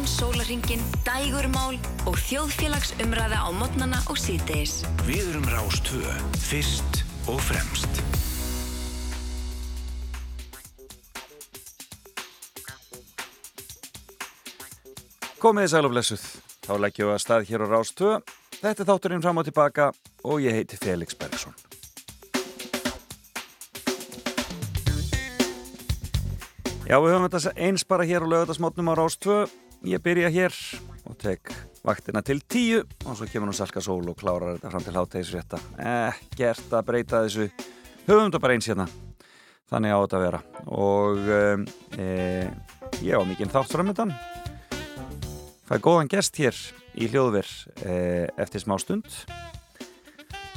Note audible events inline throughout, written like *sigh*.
allan sólaringin, dægurmál og þjóðfélagsumræða á modnana og síðdeis. Við erum Rástvö, fyrst og fremst. Komið þið sæl og blessuð. Þá leggjum við að stað hér á Rástvö. Þetta er þátturinn fram og tilbaka og ég heiti Felix Bergsson. Já, við höfum þetta eins bara hér á lögadagsmótnum á Rástvö. Ég byrja hér og tek vaktina til tíu og svo kemur nú Salka Sól og klárar þetta fram til háttegisrétta. Ekkert að breyta þessu. Höfum þetta bara eins hérna. Þannig á þetta að vera. Og e, ég á mikinn þátt framöndan. Það er góðan gest hér í hljóðver eh, eftir smá stund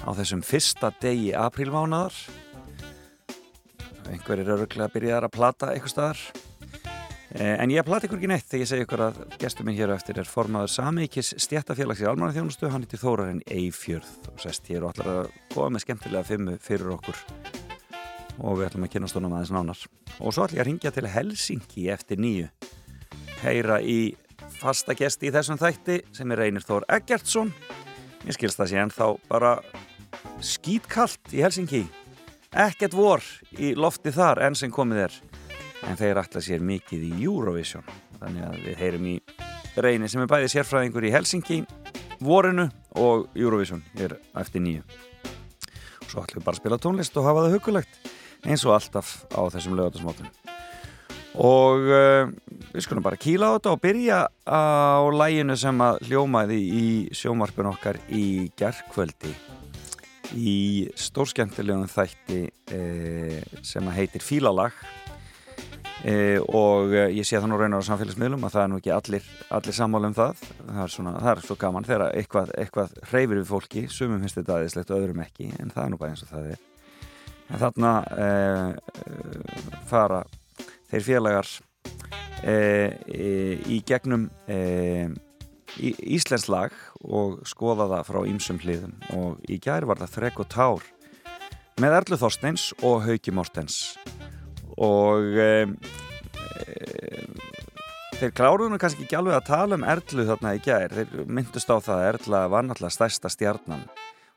á þessum fyrsta degi aprílmánaðar einhverjir öruglega að byrja að plata eitthvað staðar en ég plati ykkur ekki neitt þegar ég segi ykkur að gestur minn hér eftir er formaður Samíkis stjættafélags í almanna þjónustu, hann heitir Þórarinn Eifjörð og sest hér og ætlar að góða með skemmtilega fimmu fyrir okkur. Og við ætlum að kynast honum aðeins nánar. Og svo ætlum ég að ringja til Helsingi eftir nýju. Heyra í fasta gesti í þessum þætti sem er Reynir Þór Eggertsson. Ég skilst það sé en þá bara skýtkallt í Helsingi ekkert vor í lofti þar enn sem komið er en þeir ætla sér mikið í Eurovision. Þannig að við heyrum í Reynir sem er bæðið sérfræðingur í Helsingi vorinu og Eurovision er eftir nýju. Og svo ætlum við bara að spila tónlist og hafa það hugulegt eins og alltaf á þessum lögatasmótum og uh, við skulum bara kíla á þetta og byrja á læginu sem að hljómaði í sjómarpun okkar í gerðkvöldi í stórskjöntilegum þætti eh, sem að heitir Fílalag eh, og eh, ég sé það nú raunar á samfélagsmiðlum að það er nú ekki allir, allir sammála um það. Það er, svona, það er svo gaman þegar eitthvað, eitthvað hreyfir við fólki, sumum finnst þetta aðeinslegt og öðrum ekki, en það er nú bara eins og það er. En þarna fara þeir félagar e, e, í gegnum e, í, Íslensk lag og skoða það frá ýmsum hliðum. Og í gær var það Þrek og Tár með Erlu Þorsteins og Hauki Mortens og þeir kláruðu kannski ekki alveg að tala um Erlu þarna í gær. Þeir myndust á það að Erla var náttúrulega stærsta stjarnan.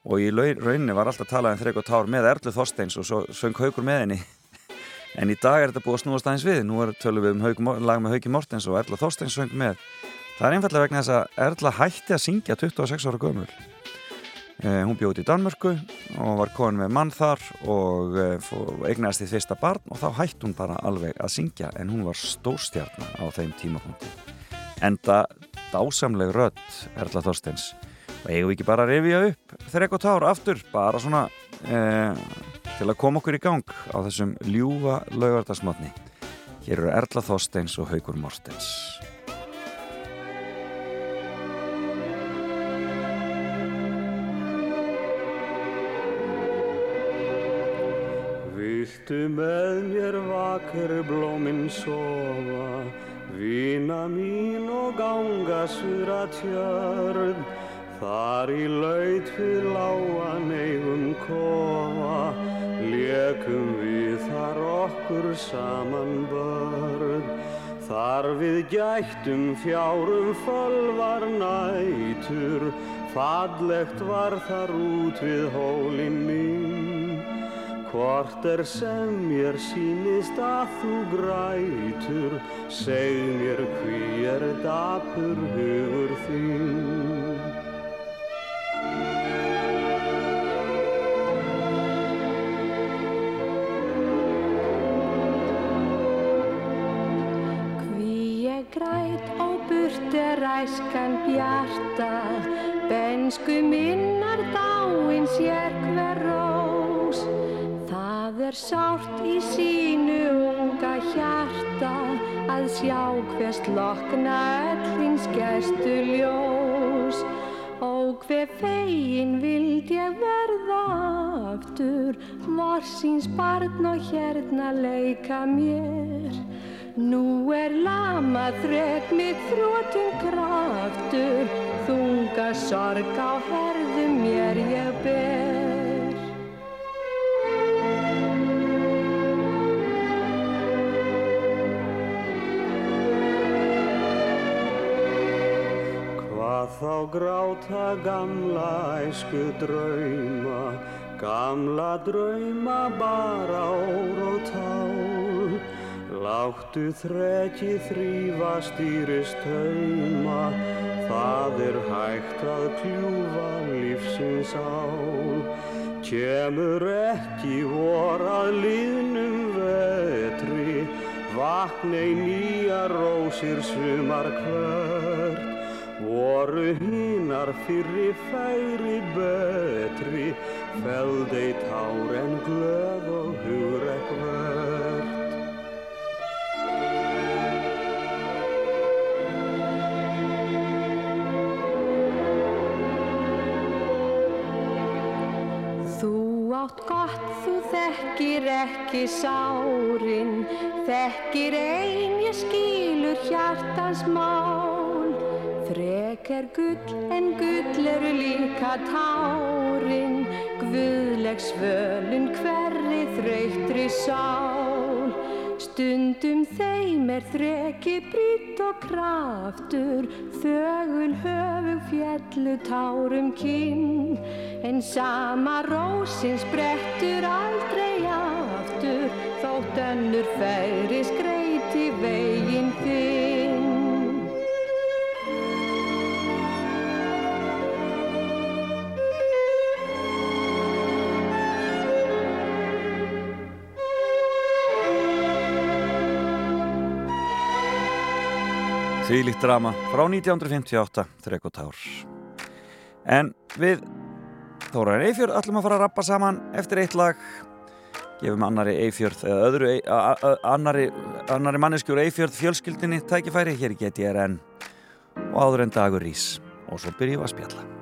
Og í rauninni var alltaf að tala um Þrek og Tár með Erlu Þorsteins og svo söng Haukur með henni. *laughs* En í dag er þetta búið að snúast aðeins við. Nú er tölum við um haug, lag með Hauki Mortens og Erla Þorsteins söng með. Það er einfallega vegna þess að Erla hætti að syngja 26 ára gömul hún bjóði í Danmörku og var komin með mann þar og eh, eignast því fyrsta barn og þá hætti hún bara alveg að syngja en hún var stórstjarnar á þeim tímapunkti enda dásamleg rödd Erla Þorsteins og eigum við ekki bara að revja upp þrek og tár aftur bara svona eh, til að koma okkur í gang á þessum ljúfa laugardagsmatni. Hér eru Erla Þorsteins og Haugur Morstens. Viltu með mér vakir blóminn sofa, vina mín og ganga sura tjörn, þar í laut við láan eigum kofa, Lekum við þar okkur saman börn, þar við gættum fjárum fölvar nætur, fallegt var þar út við hólinn mín. Hvort er sem mér sínist að þú grætur, seg mér hví er dapur hugur þín. æskan bjarta, bensku minnar dáin sér hver er sárt í sínu unga hjarta að sjá hvers lokna öllins gestu ljós. Og hver fegin vild ég verða aftur, morsins barn og hérna leika mér. Nú er lama þrek mitt þrótum kraftur, þunga sorg á herðu mér ég ber. Þá gráta gamla æsku drauma, gamla drauma bara ór og tál. Láttu þrekki þrýfa stýrist hauma, það er hægt að kljúfa lífsins ál. Kemur ekki vor að liðnum vetri, vaknei nýja rósir sumar hvert. Voru hinnar fyrri færi betri, feldei tár en glöð og hugrekk verð. Þú átt gott, þú þekkir ekki sárin, þekkir ein ég skilur hjartans mál. Frek er gull en gull eru líka tárin, guðleg svölun hverri þreytri sál. Stundum þeim er þreki brýtt og kraftur, þögul höfug fjallu tárum kinn. En sama rósin sprettur aldrei aftur, þótt önnur færi skreiti veginn þinn. Þvílíkt drama frá 1958, þrek og tár. En við Þóraðin Eifjörð ætlum að fara að rappa saman eftir eitt lag. Gefum annari Eifjörð eða öðru a- annari, annari manneskjur Eifjörð fjölskyldinni tækifæri hér í GTRN og áður en dagur rís. Og svo byrjum við að spjalla.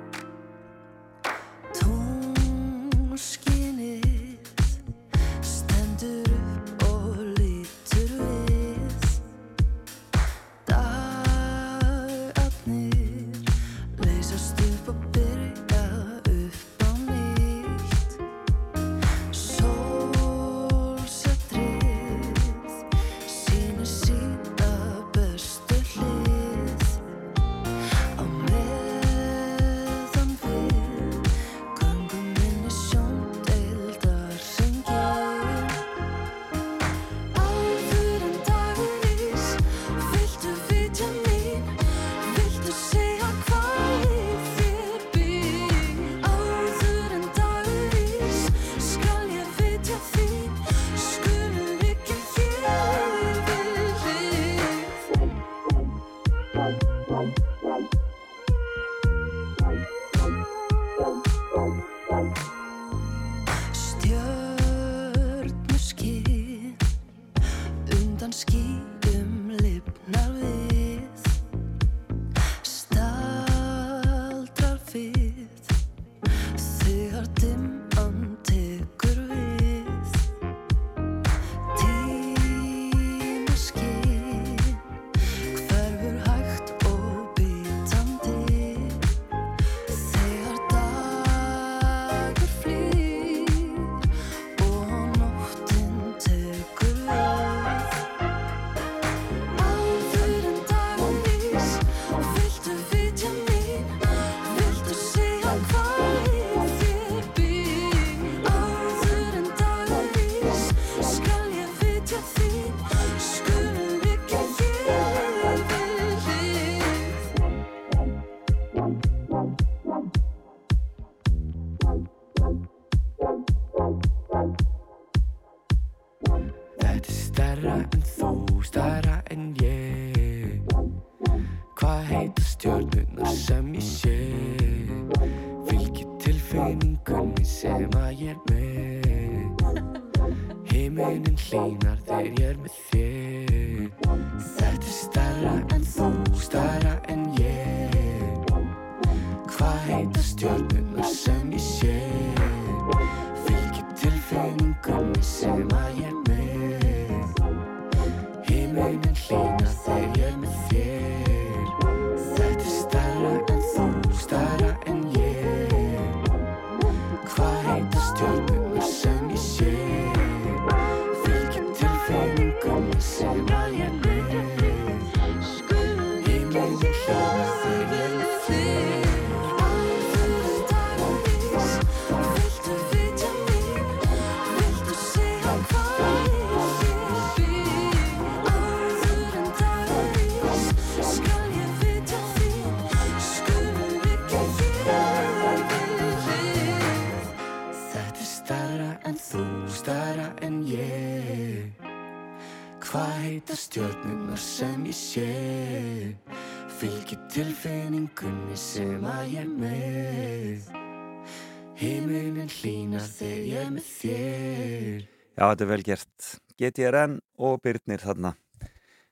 Hlýnar þegar ég er með þér Já, þetta er vel gert. GTRN og Byrnir þarna,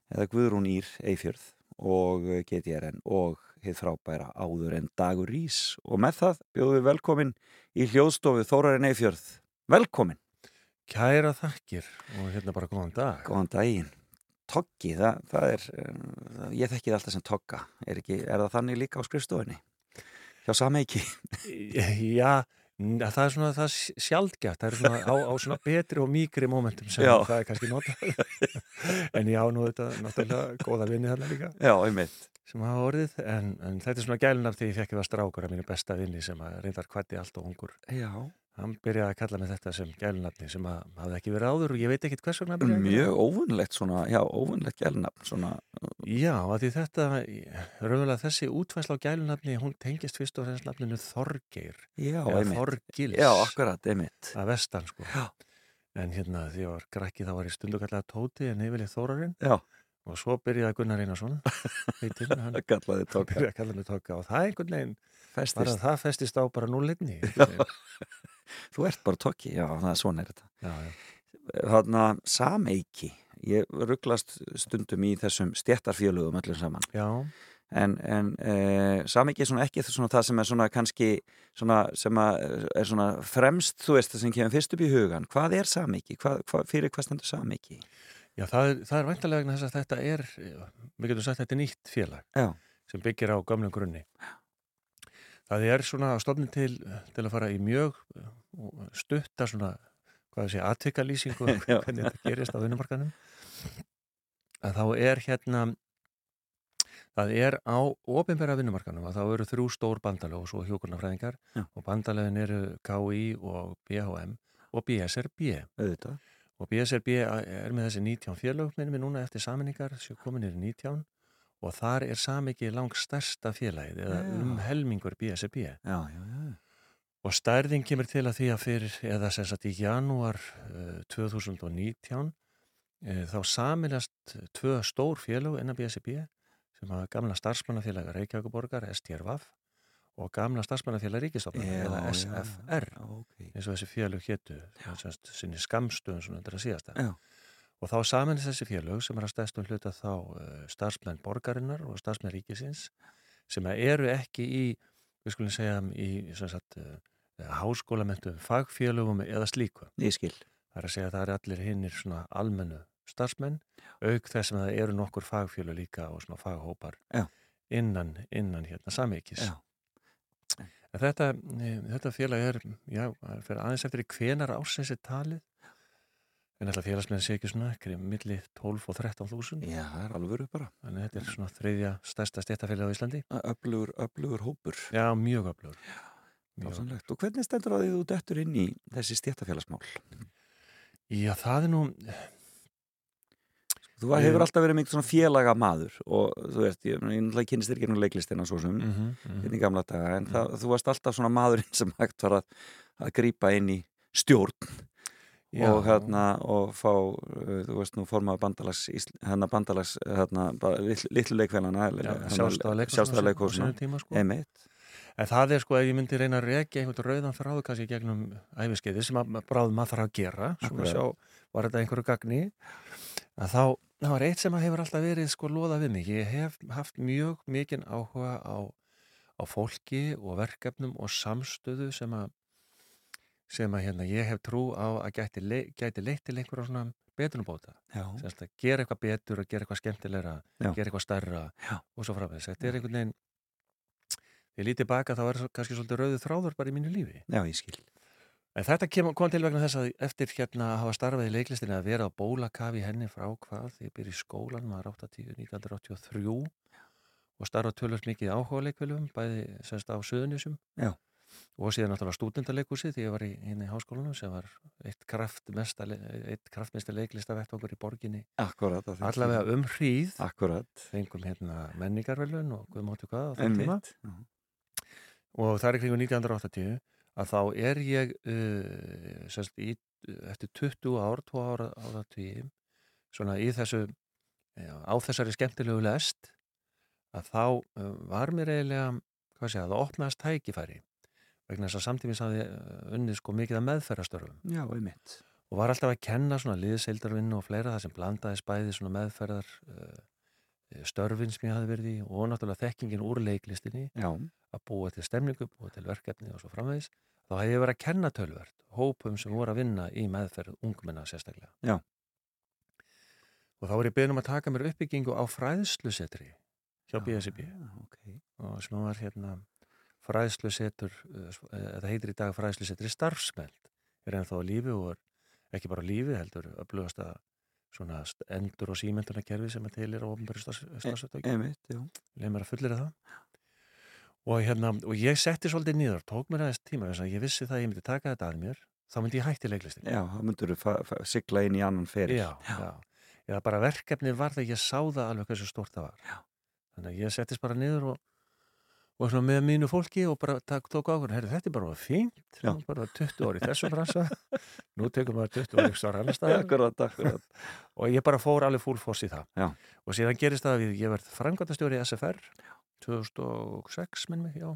eða Guðrún Ír Eifjörð og GTRN og hið frábæra áður en Dagur Rís. Og með það bjóðum við velkomin í hljóðstofu Þórarinn Eifjörð. Velkomin. Kæra þakkir og hérna bara góðan dag. Góðan daginn. Toggi, það, það er, uh, ég þekki það alltaf sem togga. Er, ekki, er það þannig líka á skrifstofunni? Hjá sameiki? Já, n- það er svona það er sjaldgæft, það er svona á, á svona betri og mýkri momentum sem Já. það er kannski notað. *laughs* en já, nú þetta náttúrulega góða vinni þarna líka Já, einmitt. Sem hafa orðið, en, en þetta er svona gælunaf því ég fekk það strákur af mínu besta vinni sem að reyndar kvætti allt og ungur. Já. Hann byrjaði að kalla mig þetta sem gælunafni sem að hafði ekki verið áður og ég veit ekkit hvers vegna. Mjög óvunlegt svona, já, óvunlegt gælnafn svona, Já, að því þetta, raunverulega þessi útfæsla á gælunafni, hún tengist fyrst og fremst nafninu Þorgeir. já, einmitt. Þorgils. Já, akkurat, einmitt. að vestan sko Já. en hérna því ég var grækki þá var ég stundu kallaði Tóti en yfirlið Þórarinn Já, og svo byrjaði Gunnar Einarsson *laughs* heitinn, hann kallaði tóka. að og það einhvern veginn bara Festist. það festist á bara núleitni *laughs* Þú ert bara tóki, já, það er svona er þetta. já. Þarna, sameiki. Ég rugglast stundum í þessum stjættarfélögum öllum saman. já, En, en e, sameiki er svona ekki svona það sem er svona kannski svona sem að er svona fremst, þú veist, það sem kemur fyrst upp í hugan. Hvað er sameiki? Hvað, hvað, fyrir hvað stendur sameiki? Já það, er, það er væntalega vegna þess að þetta er við getum sagt þetta er nýtt félag Já, sem byggir á gömlum grunni. Það er svona stofnum til til að fara í mjög uh, stutta svona hvað sé, aðtvikalýsingu *laughs* Já. hvernig þetta gerist á vinnumarkanum að þá er hérna það er á ofinbæra vinnumarkanum að þá eru þrjú stór bandalög og svo hjókurnafræðingar og bandalögin eru KI og BHM og BSRB auðvitað. Og BSRB er með þessi 19 félög minnum við núna eftir saminningar komin er 19 og þar er samikið langt stærsta félagið eða Já. um helmingur BSRB Já, já, og stærðin kemur til að því að fyrir eða sem sagt í janúar uh, 2019 uh, þá samilast tvö stór félög innan BSRB sem hafa gamla starfsmannafélaga Reykjavíkuborgar STRVAF og gamla starfsmannafélag Ríkistofnun eða SFR Já, ok. eins og þessi félög semst, sinni skamstöðun svona undir að síðasta. Já. og þá samanist þessi félög sem er að stæstum hluta þá uh, starfsmenn borgarinnar og starfsmenn ríkisins sem eru ekki í við skulum segja í sagt, uh, háskólamentum fagfélögum eða slíku. Það er að segja að það er allir hinnir svona almennu starfsmenn auk þess að það eru nokkur fagfélög líka og svona faghópar innan, innan hérna samikis Já. En Þetta, eh, þetta félag er, já, fyrir aðeins eftir í hvenar ársins er talið en alltaf félagsmenn sé ekki svona ekki milli 12 og 13.000 Já, það er alvöru bara. þannig að þetta er svona þriðja stærsta stéttafélag á Íslandi Öflugur, öflugur hópur. Já, mjög öflugur Mjög Dásanlegt. Og hvernig stendur á því þú dettur inn í þessi stjættafélagsmál? Já, það er nú Þú hefur alltaf verið mikið svona félaga maður og þú veist, ég, ég kynist þér ekki nú leiklistina svo sem, mm -hmm, hérna í gamla daga, en það, þú varst alltaf svona maðurinn *laughs* sem hægt var að, að grípa inn í stjórn og hérna og fá, uh, þú veist nú formaður bandalags, hérna bandalags hérna, litlu, litlu leikfélana sjálfstæða leikhúsina tíma sko. emitt, En það er sko, ef ég myndi reyna að rekja einhvern rauðan þráðu kannski gegnum æfiskeiði sem að bráðum maður þarf að gera, svona sjá, var þetta einhverju gagni, að þá, það var eitt sem hefur alltaf verið sko loða við mig. Ég hef haft mjög mikinn áhuga á, á fólki og verkefnum og samstöðu sem að, sem að hérna, ég hef trú á að gæti, le, gæti leitt til einhverja svona betunubóta. að gera eitthvað betur og gera eitthvað skemmtilegra, Já. gera eitthvað stærra Já. og svo framvegis. Þetta er einhvern veginn, ég lítið baka þá er kannski svolítið rauðu þráður bara í mínu lífi. já, ég skil En þetta kem, kom til vegna þess að eftir hérna að hafa starfað í leiklistinni að vera á bólakafi henni frá hvað, þegar ég byrja í skólan, maður 80, 1983 og starfað tölvöld mikið áhuga leikvelum, bæði semst á Suðunisum Já. og síðan náttúrulega stúdendaleikúsi því ég var í, í háskólanum sem var eitt kraftmesta, eitt kraftmesta leiklistavettvangur í borginni. Akkurat, allavega um hríð. Akkurat, fengum hérna menningarvelun og guð máttu hvað á þeim tíma. Og það er kringu 1980 að þá er ég uh, semst, í, eftir 20 ár 2 ára ára tíu svona í þessu já, á þessari skemmtilegu lest að þá uh, var mér eiginlega, hvað sé það opnaðast tækifæri vegna þess að samtímis hafði uh, unnið sko mikið að meðferðastörfum Já, einmitt. og var alltaf að kenna svona liðseildarvinnu og fleira það sem blandaðist bæði svona meðferðar uh, störfin sem ég hafði verið í og náttúrulega þekkingin úr leiklistinni Já, að búa til stemningu, búa til verkefni og svo framvegis, þá hef ég verið að kenna tölvert hópum sem voru að vinna í meðferð ungmenna sérstaklega. Já. Og þá var ég beðin um að taka mér uppbyggingu á fræðslusetri hjá Já, BSIB ok. og sem var hérna fræðslusetur, eh, það heitir í dag fræðslusetri starfsmeld, er ennþá lífi og er ekki bara lífi heldur upplöfast að svona endur og símyndunarkerfi sem er til er á ofnbæri já. leið mér að fullera það og, hérna, og ég setti svolítið nýður tók mér aðeins tíma þess að ég vissi það að ég myndi taka þetta að mér þá myndi ég hætti leiklistin Já, þá myndur þú sigla inn í annan feril. já, já. Eða bara verkefni var það ég sá það alveg hversu stórt það var Já. þannig að ég settist bara niður og, og svona með mínu fólki og bara tak, tók ákvörðin, herri þetta er bara fínt. Bara 20 ári þessu bransa *laughs* nú tekum maður 20 ári ykkur annar staðar Akkurat, akkurat. *laughs* og ég bara fór alveg full force í það. Já. og síðan gerist það að við- ég verð frangvæntastjóri í SFR 2006 minn mig, já.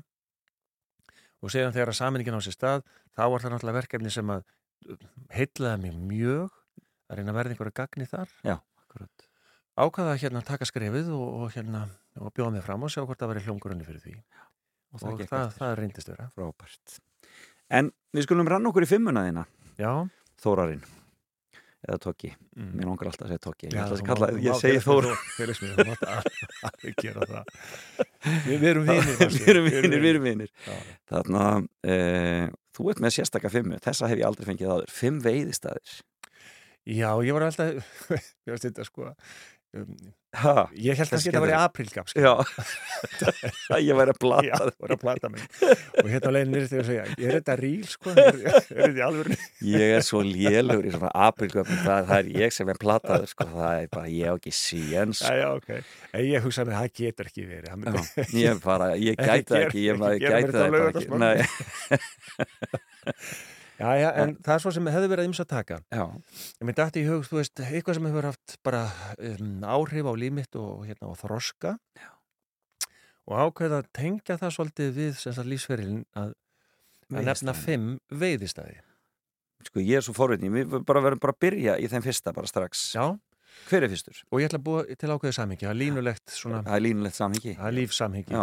Og síðan þegar að saminingin á sér stað þá var það náttúrulega verkefni sem að heitlaði mig mjög að reyna að verða einhverja gagni þar. Ákvaða að hérna taka skrefið og, og hérna og bjóða mig fram og sjá hvort það væri hljómgrunni fyrir því Og og gekk það, það reyndist vera Frábært. En við skulum rann okkur í fimmuna þína, já, Þórarinn. Eða Tóki. mm. Mér langar alltaf að segja Tóki. Ég, að kalla, ég má- segi Þór. *laughs* það *laughs* við, erum vinir við erum vinir, við erum vinir. Já. Þarna, uh, þú ert með sérstaka fimmu. Þessa hef ég aldrei fengið áður. Fimm veiðistæðir. Já, ég var alltaf *laughs* ég var þetta sko um, Ha, ég held að þetta var í sko. já. *laughs* ég væri að blata. Já, var að plata mig og hérna nýrst þegar að segja ég er þetta ríl sko, *laughs* er, er þetta í alvörunni Ég er svo lélugur í svona aprilgöfum. Það, það er ég sem er plataður, sko. Það er bara, ég á ekki síens. Já, já, ok, en ég hugsaði með það getur ekki verið Já, ég bara, ég gera- *laughs* ekki, ég, þetta á það ekki. Nei, já, já, en það er svo sem hefði verið íms að taka. Já, ég myndi aftur í hug, þú veist, eitthvað sem hefur haft bara um, áhrif á límitt og, hérna, og þroska. Já. og ákveða að tengja það svolítið við sem sagt lífsferilin að, að nefna fimm veiðistæði. Sko ég er svo forvitni, við bara verðum bara að byrja í þeim fyrsta bara strax. já, Hver er fyrstur? og ég ætla að búa til ákveðið samhengi, það er línulegt svona Það er línulegt samhengi. það er lífsamhengi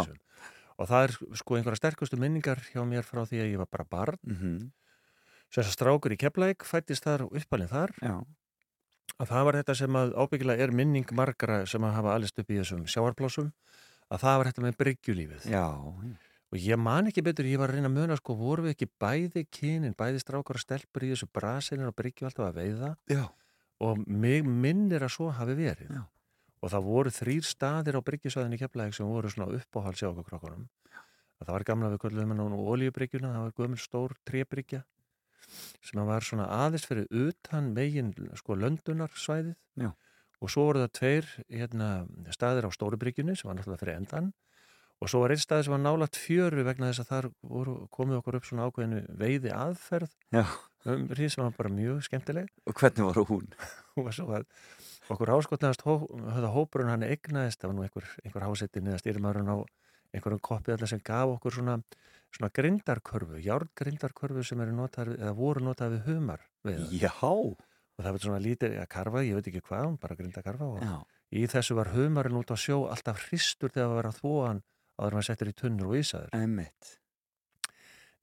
og það er sko einhverja sterkustu minningar hjá mér frá því að ég var bara barn. Mm -hmm. Að strákur í Keflæk fættist þar og uppalinn þar. Já, að það var þetta sem að ábyggilega er minning margara sem að hafa allist upp í þessum sjáarplásum að það var þetta með bryggjulífið. Já, og ég man ekki betur, ég var að reyna að muna sko, voru við ekki bæði kynin, bæði strákar og stelpur í þessu brasilin og bryggju alltaf að veiða? Já, og mig minnir að svo hafi verið. Og það voru þrýr staðir á bryggjusvæðinni Keflæk sem voru svona uppáhald sjá okkur krokkunum. Að það var gamla við hennar og olíubryggjuna, það var gömul stór trébryggja sem var svona aðeins fyrir utan megin sko löndunarsvæðið Já. og svo voru það tveir hérna, staðir á stóru bryggjunni sem var náttúrulega fyrir endan og svo var einn staði sem var nálat fjöru vegna þess að þar voru, komið okkur upp svona ákveðinu veiði aðferð um því sem var bara mjög skemmtileg Og hvernig var hún? *laughs* og svo að okkur áskotnaðast höfða hópurinn hann eignaðist, það var nú einhver, einhver hásetti niða stýrimárun á einhverjum koppi allir sem gaf okkur svona, svona grindarkörfu, járngrindarkörfu sem eða voru notaðar við humar við. Já, og það var svona lítið að karfa, ég veit ekki hvað bara grindakarfa og já, í þessu var humarinn út á sjó alltaf hristur þegar það var að þvóan áður en maður settur í tunnur og ísaður emmitt.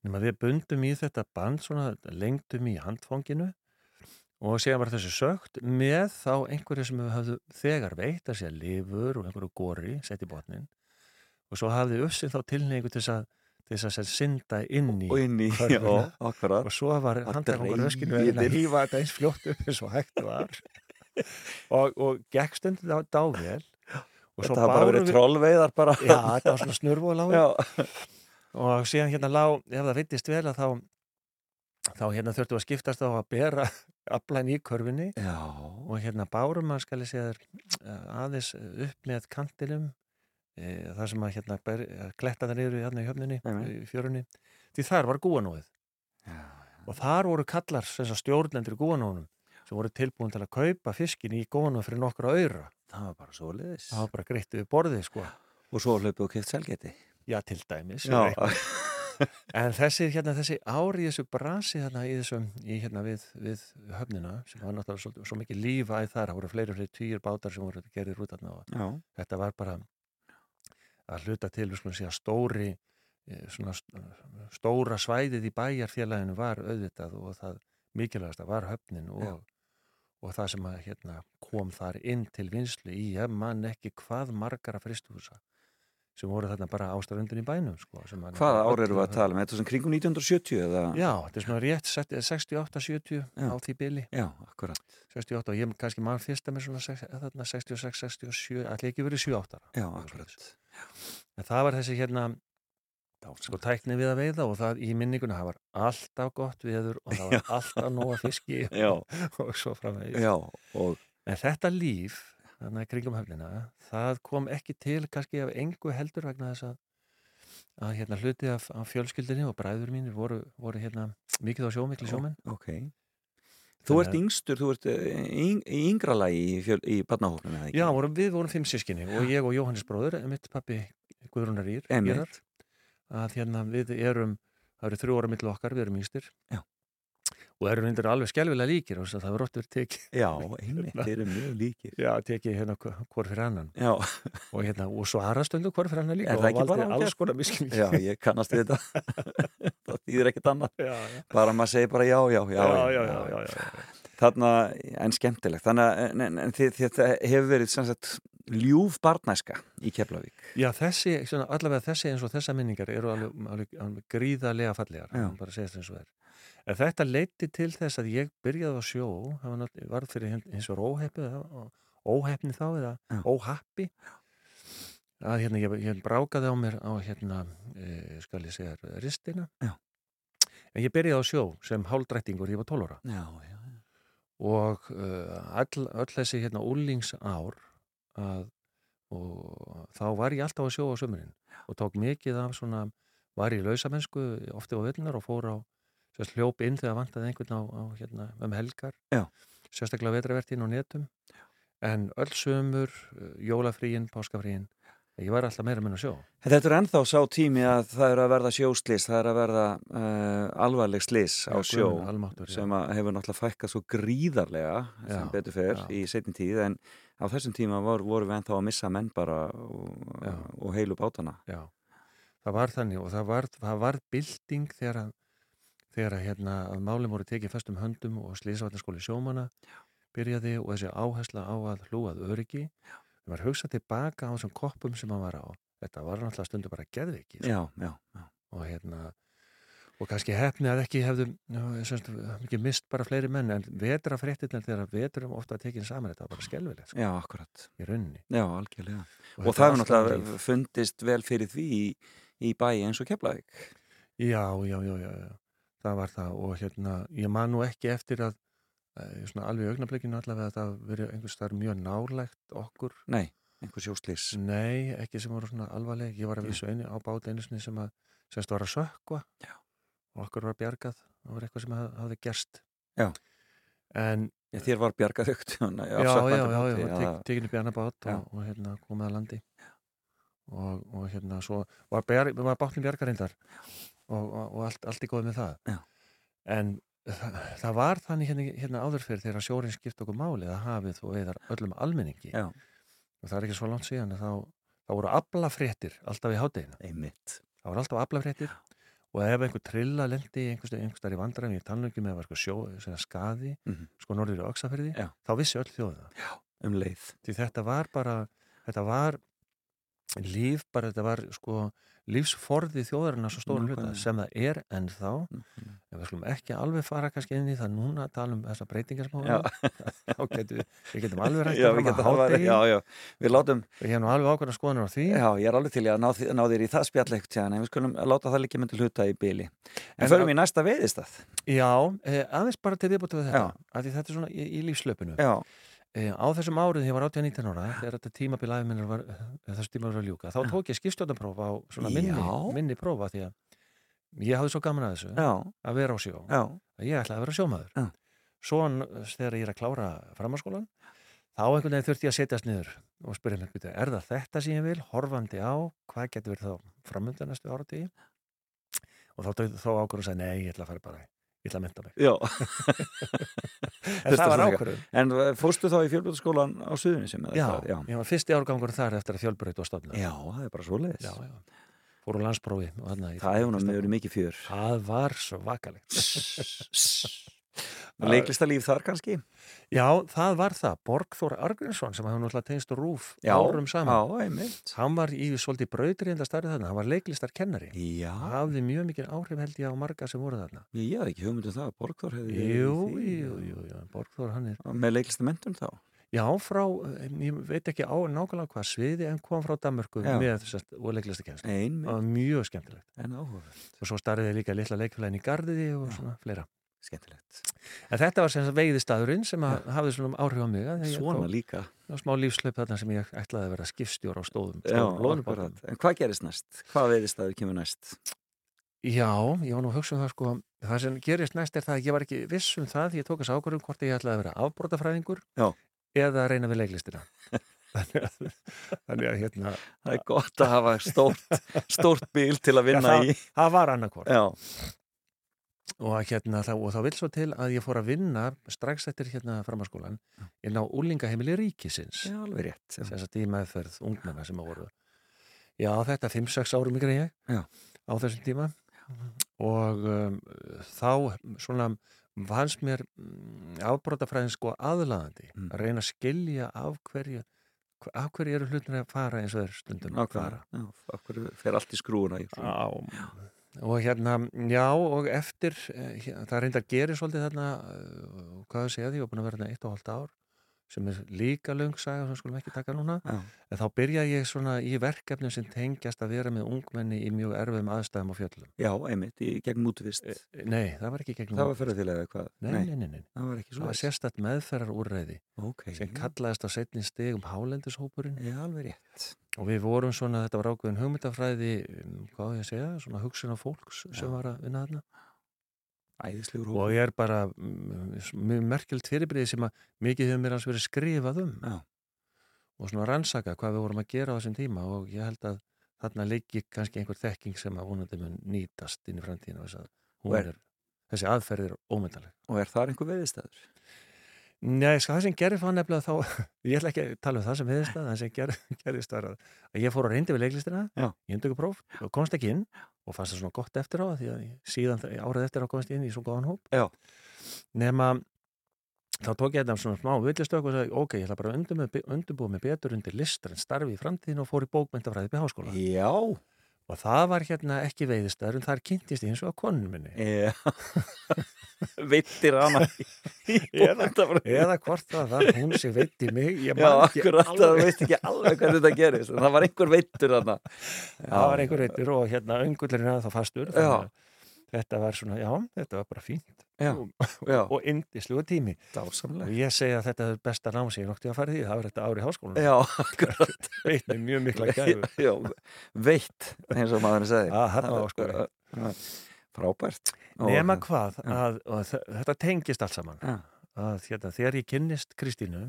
nema við bundum í þetta band svona, lengdum í handfanginu og síðan var þessu sögt með þá einhverju sem við höfðu þegar veitt að segja lifur og einhverju góri sett í botnin og svo hafði uppsinn þá tilneigu til þess að, til þess að synda inn í Og inn í, já, akkurat. og svo var dreif öskinu að hýfa þetta eins fljótt upp eins og hægt var. *laughs* Og, og gekk stundin á dávél og svo Þetta hafa bara verið trollveiðar bara. já, þetta var svona snurfu og lág og síðan hérna lá, ef það vittist vel að þá þá hérna þurftu að skiptast á að bera *laughs* aflæn í körfinni já, og hérna bárum að skal ég segja þér eh, aðeins upp með kantilum það sem að hérna ber, kletta það niður í hérna í höfninni í fjörunni, því þar var gúanóið. Já, og þar voru kallar stjórnendur í gúanónum sem voru tilbúin til að kaupa fiskin í gúanóið fyrir nokkra öyra það var bara svo liðis það var bara greitt við borðið sko. Og svo hlaupið og keft selgeti já til dæmis Já. *laughs* en þessi, hérna, þessi ári í þessu brasi hérna, í þessum, í, hérna, við, við höfnina sem var náttúrulega svo, svo mikið lífa í þar, það voru fleiri og fleiri týjur bátar sem voru gerðir út Já, þetta var bara að hluta til, segja, stóri eh, svona st- stóra svæðið í bæjarfélaginu var auðvitað og það mikilvægasta var höfnin og, og það sem að hérna, kom þar inn til vinslu í, ég man ekki hvað margara fristuhúsa sem voru þarna bara áströndin í bænum sko, sem að- hvaða ár eru við að tala um? Þetta svona kringum 1970 eða? Já, þetta er svona rétt 68-70 Já. á því byli Já, akkurat 68 og ég kannski mann fyrsta með svona sex- þarna 66-67, allir ekki verið 7-8 ára Já, akkurat En það var þessi hérna sko tækni við að veiða og það í minninguna það var alltaf gott viður og það var *laughs* alltaf nóga fiski Já. *laughs* og svo framvegis. Já, og En þetta líf, þannig að kringum höfnina, það kom ekki til kannski af engu heldur vegna þess að að hérna hluti af, af fjölskyldinni og bræður mínir voru, voru hérna mikið á sjó, miklu sjómenn. ok Þú ert yngstur, þú ert eh, yngra lagi í, í barnahóknum? Já, vorum, við vorum fimm sískinni og ég og Jóhannes bróður, mitt pappi Guðrúnar Ír. Írar, að hérna við erum, það eru þrjú ára millu okkar, við erum yngstir Já. Og erum reyndir alveg skelvilega líkir og það var ótt verið tekið. Já, einmitt, þeir eru mjög líkir. Já, tekið hérna hvort fyrir annan. Já, og hérna, og svarastundu hvort fyrir annan líka Er það ekki bara alls konar miskilning já, ég kannast við þetta. *laughs* Það þýðir ekkert annað. Já, já, Bara maður segir bara já, já, já, já, já, já, já, já. Þarna, en skemmtilegt. Þannig að en, en, þetta hefur verið sem sagt, ljúf barnæska í Keflavík. Já, þessi, svona, allavega þessi eins og þessa minningar eru alveg, alveg, alveg En þetta leiti til þess að ég byrjaði á sjó, það var fyrir hin- hins vegar óheppið, óheppni þá eða Já. óhappi, að hérna ég, ég brákaði á mér á hérna, e, skal ég segja, ristina. Já. En ég byrjaði á sjó sem hálfdrættingur, ég var 12 ára Já, já, og uh, all, öll þessi hérna úlingsár að, og þá var ég alltaf að sjó á sömurinn og tók mikið af svona var í lausamennsku ofti á völlunar og fór á sérst, hljóp inn þegar vantaði einhvern á, á hérna, um helgar Já. sérstaklega vetravertin og netum en öll sömur, uh, jólafríin, páskafríin ég var alltaf meira menn að sjó Þetta er ennþá sá tími að það er að verða sjóslis, það er að verða uh, alvarleg slis á Já, sjó já. sem hefur náttúrulega fækkað svo gríðarlega sem Já, betur fer já. í setjum tíð en á þessum tíma vor, vorum við ennþá að missa menn bara og, Já. og heilu bátana. Já, það var þannig og það var, var bylting þegar að, þegar að, hérna, að málum voru tekið festum höndum og slísavatnarskóli sjómana byrjaði og þessi áhersla á að hlúað öryggi. Það var hugsað tilbaka á þessum koppum sem hann var á. Þetta var náttúrulega stundu bara geðviki. sko. Já, já, já. Og hérna, og kannski hefni að ekki hefðum já, ekki mist bara fleiri menn en vetra fréttirnar þegar veturum ofta að tekið saman þetta var bara skelvilegt sko, Já, akkurat. í rauninni. Já, algjörlega. Og, þetta það hefur náttúrulega fundist vel fyrir því í, í bæi eins og Keflavík. Já, já, já, já, já. Það var það og hérna, ég man nú ekki eftir að eh, svona alveg augnablikinu allavega að það verið einhvers þar mjög nálægt okkur. Nei, einhver sjóslis. Nei, ekki sem voru svona alvarleg. Ég var að vísu einu á bát einu sinni sem að semst var að sökva Já. og okkur var bjargað. Það var eitthvað sem haf, hafði gerst. Já. En, Já, þér var bjargað aukt. já, já, já, já, já, tek, tekin upp í annar bát Já. og, og hérna komið að landi. Og, og hérna svo var, var bátnum bjargarindar og, og, og allt, allt í góð með það. Já. En það, það var þannig hérna, hérna áður fyrir þegar sjórin skipt okkur máli að hafið og eðar öllum almenningi. Já. Og það er ekki svo langt síðan að þá, þá voru aflafréttir alltaf í hádeginu. Einmitt. Það voru alltaf aflafréttir og ef einhver trilla lendi einhvers einhver í vandræðum í tannlöngum eða var sjó, sem skaði, Mhm. sko norður í öxaferði, Já. þá vissi öll þjóðina. Um leið. Því þetta var bara, þetta var líf, bara þetta var sko lífsforði þjóðarinn svo stóra hluta sem það er ennþá Nákvæmlega. en við skulum ekki alveg fara kannski inn í það núna að tala um þessa breytingar sem *laughs* þá getum við, við getum alveg rætt að við að það hátegi. Við látum, og ég hef nú alveg ákveðna skoðanur á því já, ég er alveg til í að ná, ná þér í það spjall eitthvað tjána, en við skulum láta það líka myndi hluta í bíli. En, En förum að- í næsta veiðistað. Já, eh, aðeins bara til viðbúti við þetta Já. því þetta er svona í, í lífslöpunu Já, á þessum árið þegar ég var 18-19 ára þegar þetta tímabil aðeins var eh, þessu tímabil var ljúka, þá tók ég skipstjórnapróf á svona minni, minni prófa því að ég hafði svo gaman að þessu já, að vera á sjó já, að ég ætlaði að vera sjómaður. Já. svo n- þegar ég er að klára framhanskólan þá einhvern veginn þurfti ég að setjast niður og spyrja "Bíddu, er það þetta sem ég vil, horfandi á, hvað getur verið þá framönda næstu áratí og þá, þá ákvörðu að segja, nei, ég ætla að fara bara, ég ætla að mynda mig. *laughs* En það var ákvörðu. En uh, fórstu þá í fjölbjörnskólan á Suðunni sem Já, já. ég var fyrsti árgangur þar eftir að fjölbreyt og stofna. Já, það er bara svoleiðis. já, já. Fór úr landsprófi í- Það verið mikið fjör. Það var svakalegt. Leiklistalíf þar kannski? Já, það var það. Borgþór Argrinsson sem hefði náttúrulega tegist og rúf Já, árum saman. Já, einmitt. Hann var í svolítið brautriðinda starfið þarna. Hann var leiklistarkennari. Já, Hafði mjög mikið áhrif held ég á marga sem voru þarna. ég hafði ekki hugmyndu það, Borgþór hefði Jú, jú, jú, jú. Borgþór hann er. Með leiklistamentum þá? Já, frá, eh, ég veit ekki á nákvæmlega hvað sviði en kom frá Danmörku með þess að og Það var mjög skemmtilegt. Og svo starfiði líka litla leikfélagin í Gardiði og svona fleira. Skemmtilegt. En þetta var sem sagt veiðistæðurinn sem að hafði svona áhrif á mig. ég Svona líka. á smá lífslaup þarna sem ég ætlaði að vera skipstjór á stóðum, Já, akkurat. En hvað gerist næst? Hvað veiðistæður kemur næst? Já, ég var nú að hugsa um það sko, það sem gerist næst er það að ég var ekki viss um það, ég tók þess ákvörðum hvort ég ætlaði að vera afbrótafræðingur Já. eða að reyna við leiklistina. *laughs* þannig, að, þannig að hérna, Það er gott að hafa stórt, stórt bíl til að vinna það, í. það var annarkvort. Já, Og, að hérna, það, og þá vil svo til að ég fór að vinna strax eftir hérna framhanskólan inn á úlingaheimili ríkisins. já, alveg rétt. Já. þess að í meðferð ungmenna sem að voru já þetta 5-6 árum ykkur ég Já. á þessum tíma og um, þá svona fannst mér afbrótafræðin sko aðlaðandi Mm. að reyna að skilja af hverju af hverju eru hlutin að fara eins og þeir stundum Nákvæmlega. Já, af hverju fer allt í skrúuna svona. Já. Og hérna, já og eftir, eh, hér- það reyndi að gera svolítið þarna, eh, hvað það því, ég var búin að vera þarna eitt og hálft ár sem er líka löng saga sem skulum ekki taka núna Já. en þá byrja ég svona í verkefnum sem tengjast að vera með ungmenni í mjög erfiðum aðstæðum á fjöllum. Já, einmitt, í gegn mútvist. Nei, það var ekki gegnum Það var fyrir til eða hvað? nei, nei, nei, nei, það var ekki það svo. var sérstætt meðferðar úrreiði Ok. sem kallaðist á setni stegum hálendishópurinn Já, alveg rétt. Og við vorum svona, þetta var ákveðin hugmyndafræði, um, hvað ég að segja, svona hugsun á fólks sem Já. var að vinna þarna Æðislegur og hópur. ég er bara mm, mjög merkjöld fyrirbriði sem að mikið hefur mér alls verið skrifað um Já. og svona rannsaka hvað við vorum að gera á þessum tíma og ég held að þarna leiki kannski einhver þekking sem að vonandi mun nýtast inn í framtíðina þess að Og er- er, þessi aðferð er ómyndaleg. Og er það einhver veiðistæður? Nei, sko það sem gerði fann nefnilega þá, *laughs* ég ætla ekki að tala um það sem viðist það, það sem ger, *laughs* gerðist var að, að ég fór að reyndi við leiklistina, Já. ég endöku próf og komst ekki inn og fannst það svona gott eftir á því að ég, síðan árið eftir á komst inn í svo góðan hóp. Nema, þá tók ég þetta svona smá villistök og sagði, ok, ég ætla bara að undirbúa mig betur undir listar en starfi í framtíðin og fór í bókmyndafræði í háskóla. Já. Og það var hérna ekki veiðistæður en þar kynntist ég eins og að konun minni. Já. *laughs* Vittir hana Eða-. Eða hvort það var hún sem veitti mig, Já, akkurat, það alveg. veist ekki alveg hvað þetta gerist. En það var einhver veittur hana. það var einhver veitur og hérna öngullurinn að það fastur Já. Þetta var svona, já, þetta var bara fínt Já, og, já. og indisluga tími og Dásamlega. ég segi að þetta er besta nám sem ég noktið að fara í því, það var þetta ári í háskólanum Já, akkurat. *laughs* veit mér mjög mikla gæfu Já, veitt, eins og maðurinn sagði. *laughs* Já, þarna var sko Frábært. nema Og- hvað, að, að þe- þetta tengist allt saman að hérna, þegar ég kynnist Kristínu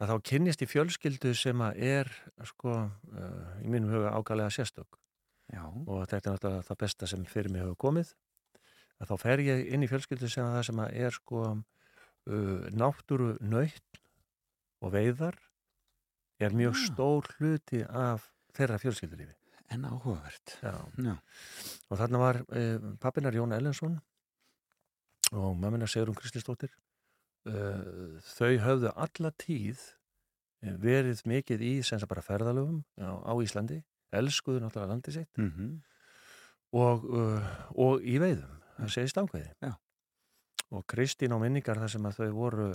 að þá kynnist ég fjölskyldu sem að er sko, uh, í mínum huga ákvæðlega sérstök Já. og þetta er náttúrulega það besta sem fyrir mig hefur komið að þá fer ég inn í fjölskyldu sem að það sem að er sko uh, náttúru nöytt og veiðar er mjög Ah. stór hluti af þeirra fjölskyldulífi En áhugavert. Já. Já. og þarna var uh, pappinar Jón Ellensson og mamminar Sigrun Kristinsdóttir uh, þau höfðu alla tíð eh, verið mikið í sem sagt bara ferðalöfum á, á Íslandi elskuðu náttúrulega landi sitt. Mm og, uh, og í veiðum, það segist ákveði Já. og Kristín á minningar þar sem að þau voru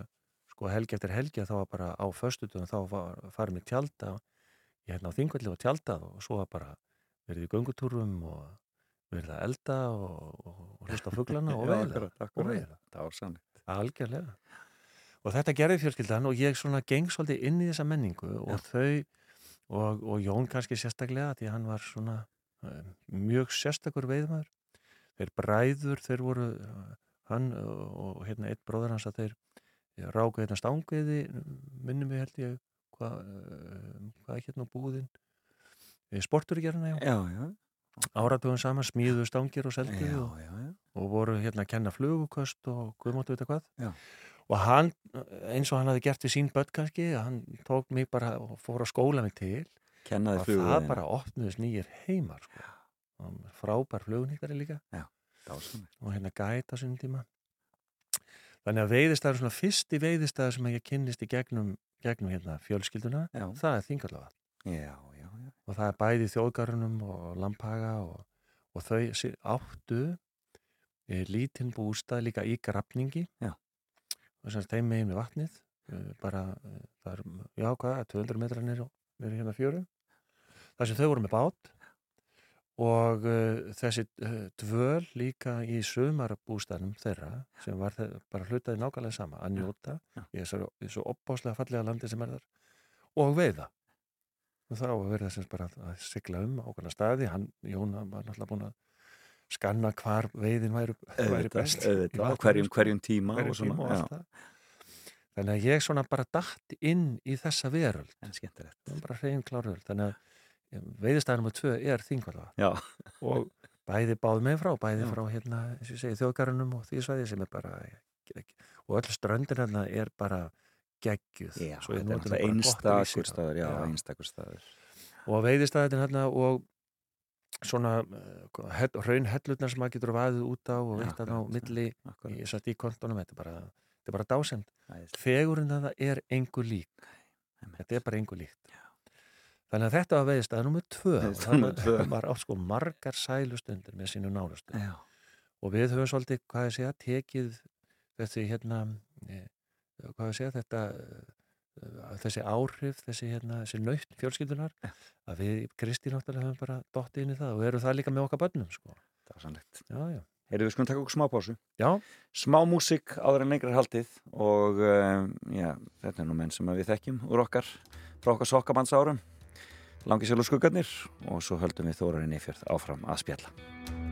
sko helgi eftir helgi þá var bara á föstutum þá var farið með tjálta ég hérna á þingvelli og tjáltað og svo var bara verið í göngutúrum og verið að elda og, og, og hlusta á fuglana *laughs* og Já, veiða. og akkurat. veiða, Dásamlegt. algjörlega. Og þetta gerði fjölskyldan og ég svona geng svolítið inn í þessa menningu og þau og, og Jón kannski sérstaklega því hann var svona uh, mjög sérstakur veiðmaður þeir bræður, þeir voru uh, hann og, hérna eitt bróður hans að þeir ég ráku hérna stangveiði minnum mig held ég hvað, uh, hvað er hérna á búðin sporturgerna, áratugum saman smíðu stangir og já, og, og voru hérna að kenna fluguköst og guðmáttu vita hvað? Já. Og hann, eins og hann hafði gert við sín börn kannski, hann tók mig bara og fór að skóla mig til Kennaði og það bara opnuðist nýjir heimar sko. Og frábær flugnýttari líka Dásamlegt. og hérna gæta sinni tíma þannig að veiðistæður svona fyrsti veiðistæður sem ég kynnist í gegnum, gegnum hérna fjölskylduna Já. það er þingalava Já, já, já. og það er bæði þjóðgarunum og lampaga og, og þau áttu e, lítinn bústað líka í grafningi Já. Og sem þeim megin við vatnið e, bara, e, það er, já hvað 200 metrar nýr hérna fjöru þar sem þau voru með bát. Og uh, þessi uh, dvöl líka í sumarbústæðnum þeirra sem var þeir, bara hlutaði nákvæmlega sama að njóta Já. í þessu, opbáslega fallega landi sem er þar og veiða. Og þá verða þess bara að sigla um ákveðna staði, hann, Jón var náttúrulega búin að skanna hvar veiðin væri, væri best auðvitað, hverjum, sko. hverjum tíma hverjum og svona. tíma og allt það þannig að ég svona bara datt inn í þessa veröld bara hrein kláröld þannig að veiðistæðan nummer tvö er þingvala Já, og bæði báð með frá bæði Já. frá hérna, eins og ég segi, þjóðgarunum og því svæði sem er bara og öll ströndin hérna er bara geggjuð já, er einstakur staður, Já. einstakur staður. og veiðistæðin hérna og svona uh, raun hellutnar sem maður getur vaðið út á og Já, veitt að á akkurat, milli ég satt í kontonum, þetta er bara, þetta bara dásend fegurinn það er engu lík. Þetta er bara engu líkt. Þannig að þetta var veiðistæði nummið tvö númer tvö. það var á sko margar sælustundir með sínu nálustu og við höfum svolítið, hvað ég segja, tekið þessi hérna e, hvað ég segja, þetta þessi áhrif, þessi hérna þessi nöytt fjölskyldunar að við Kristi náttúrulega höfum bara dottið inn í það og eru það líka með okkar bönnum sko. það var sannlegt. já, já, Heyrðu, við skulum taka okkur smá pásu. já, Smá músík áður en lengra er haldið og um, já, þetta er nú menn sem við þekkjum úr okkar, frá okkar sokkabands árum. Langi sér úr skuggarnir og svo höldum við Þórarinn Eifjörð áfram að spjalla.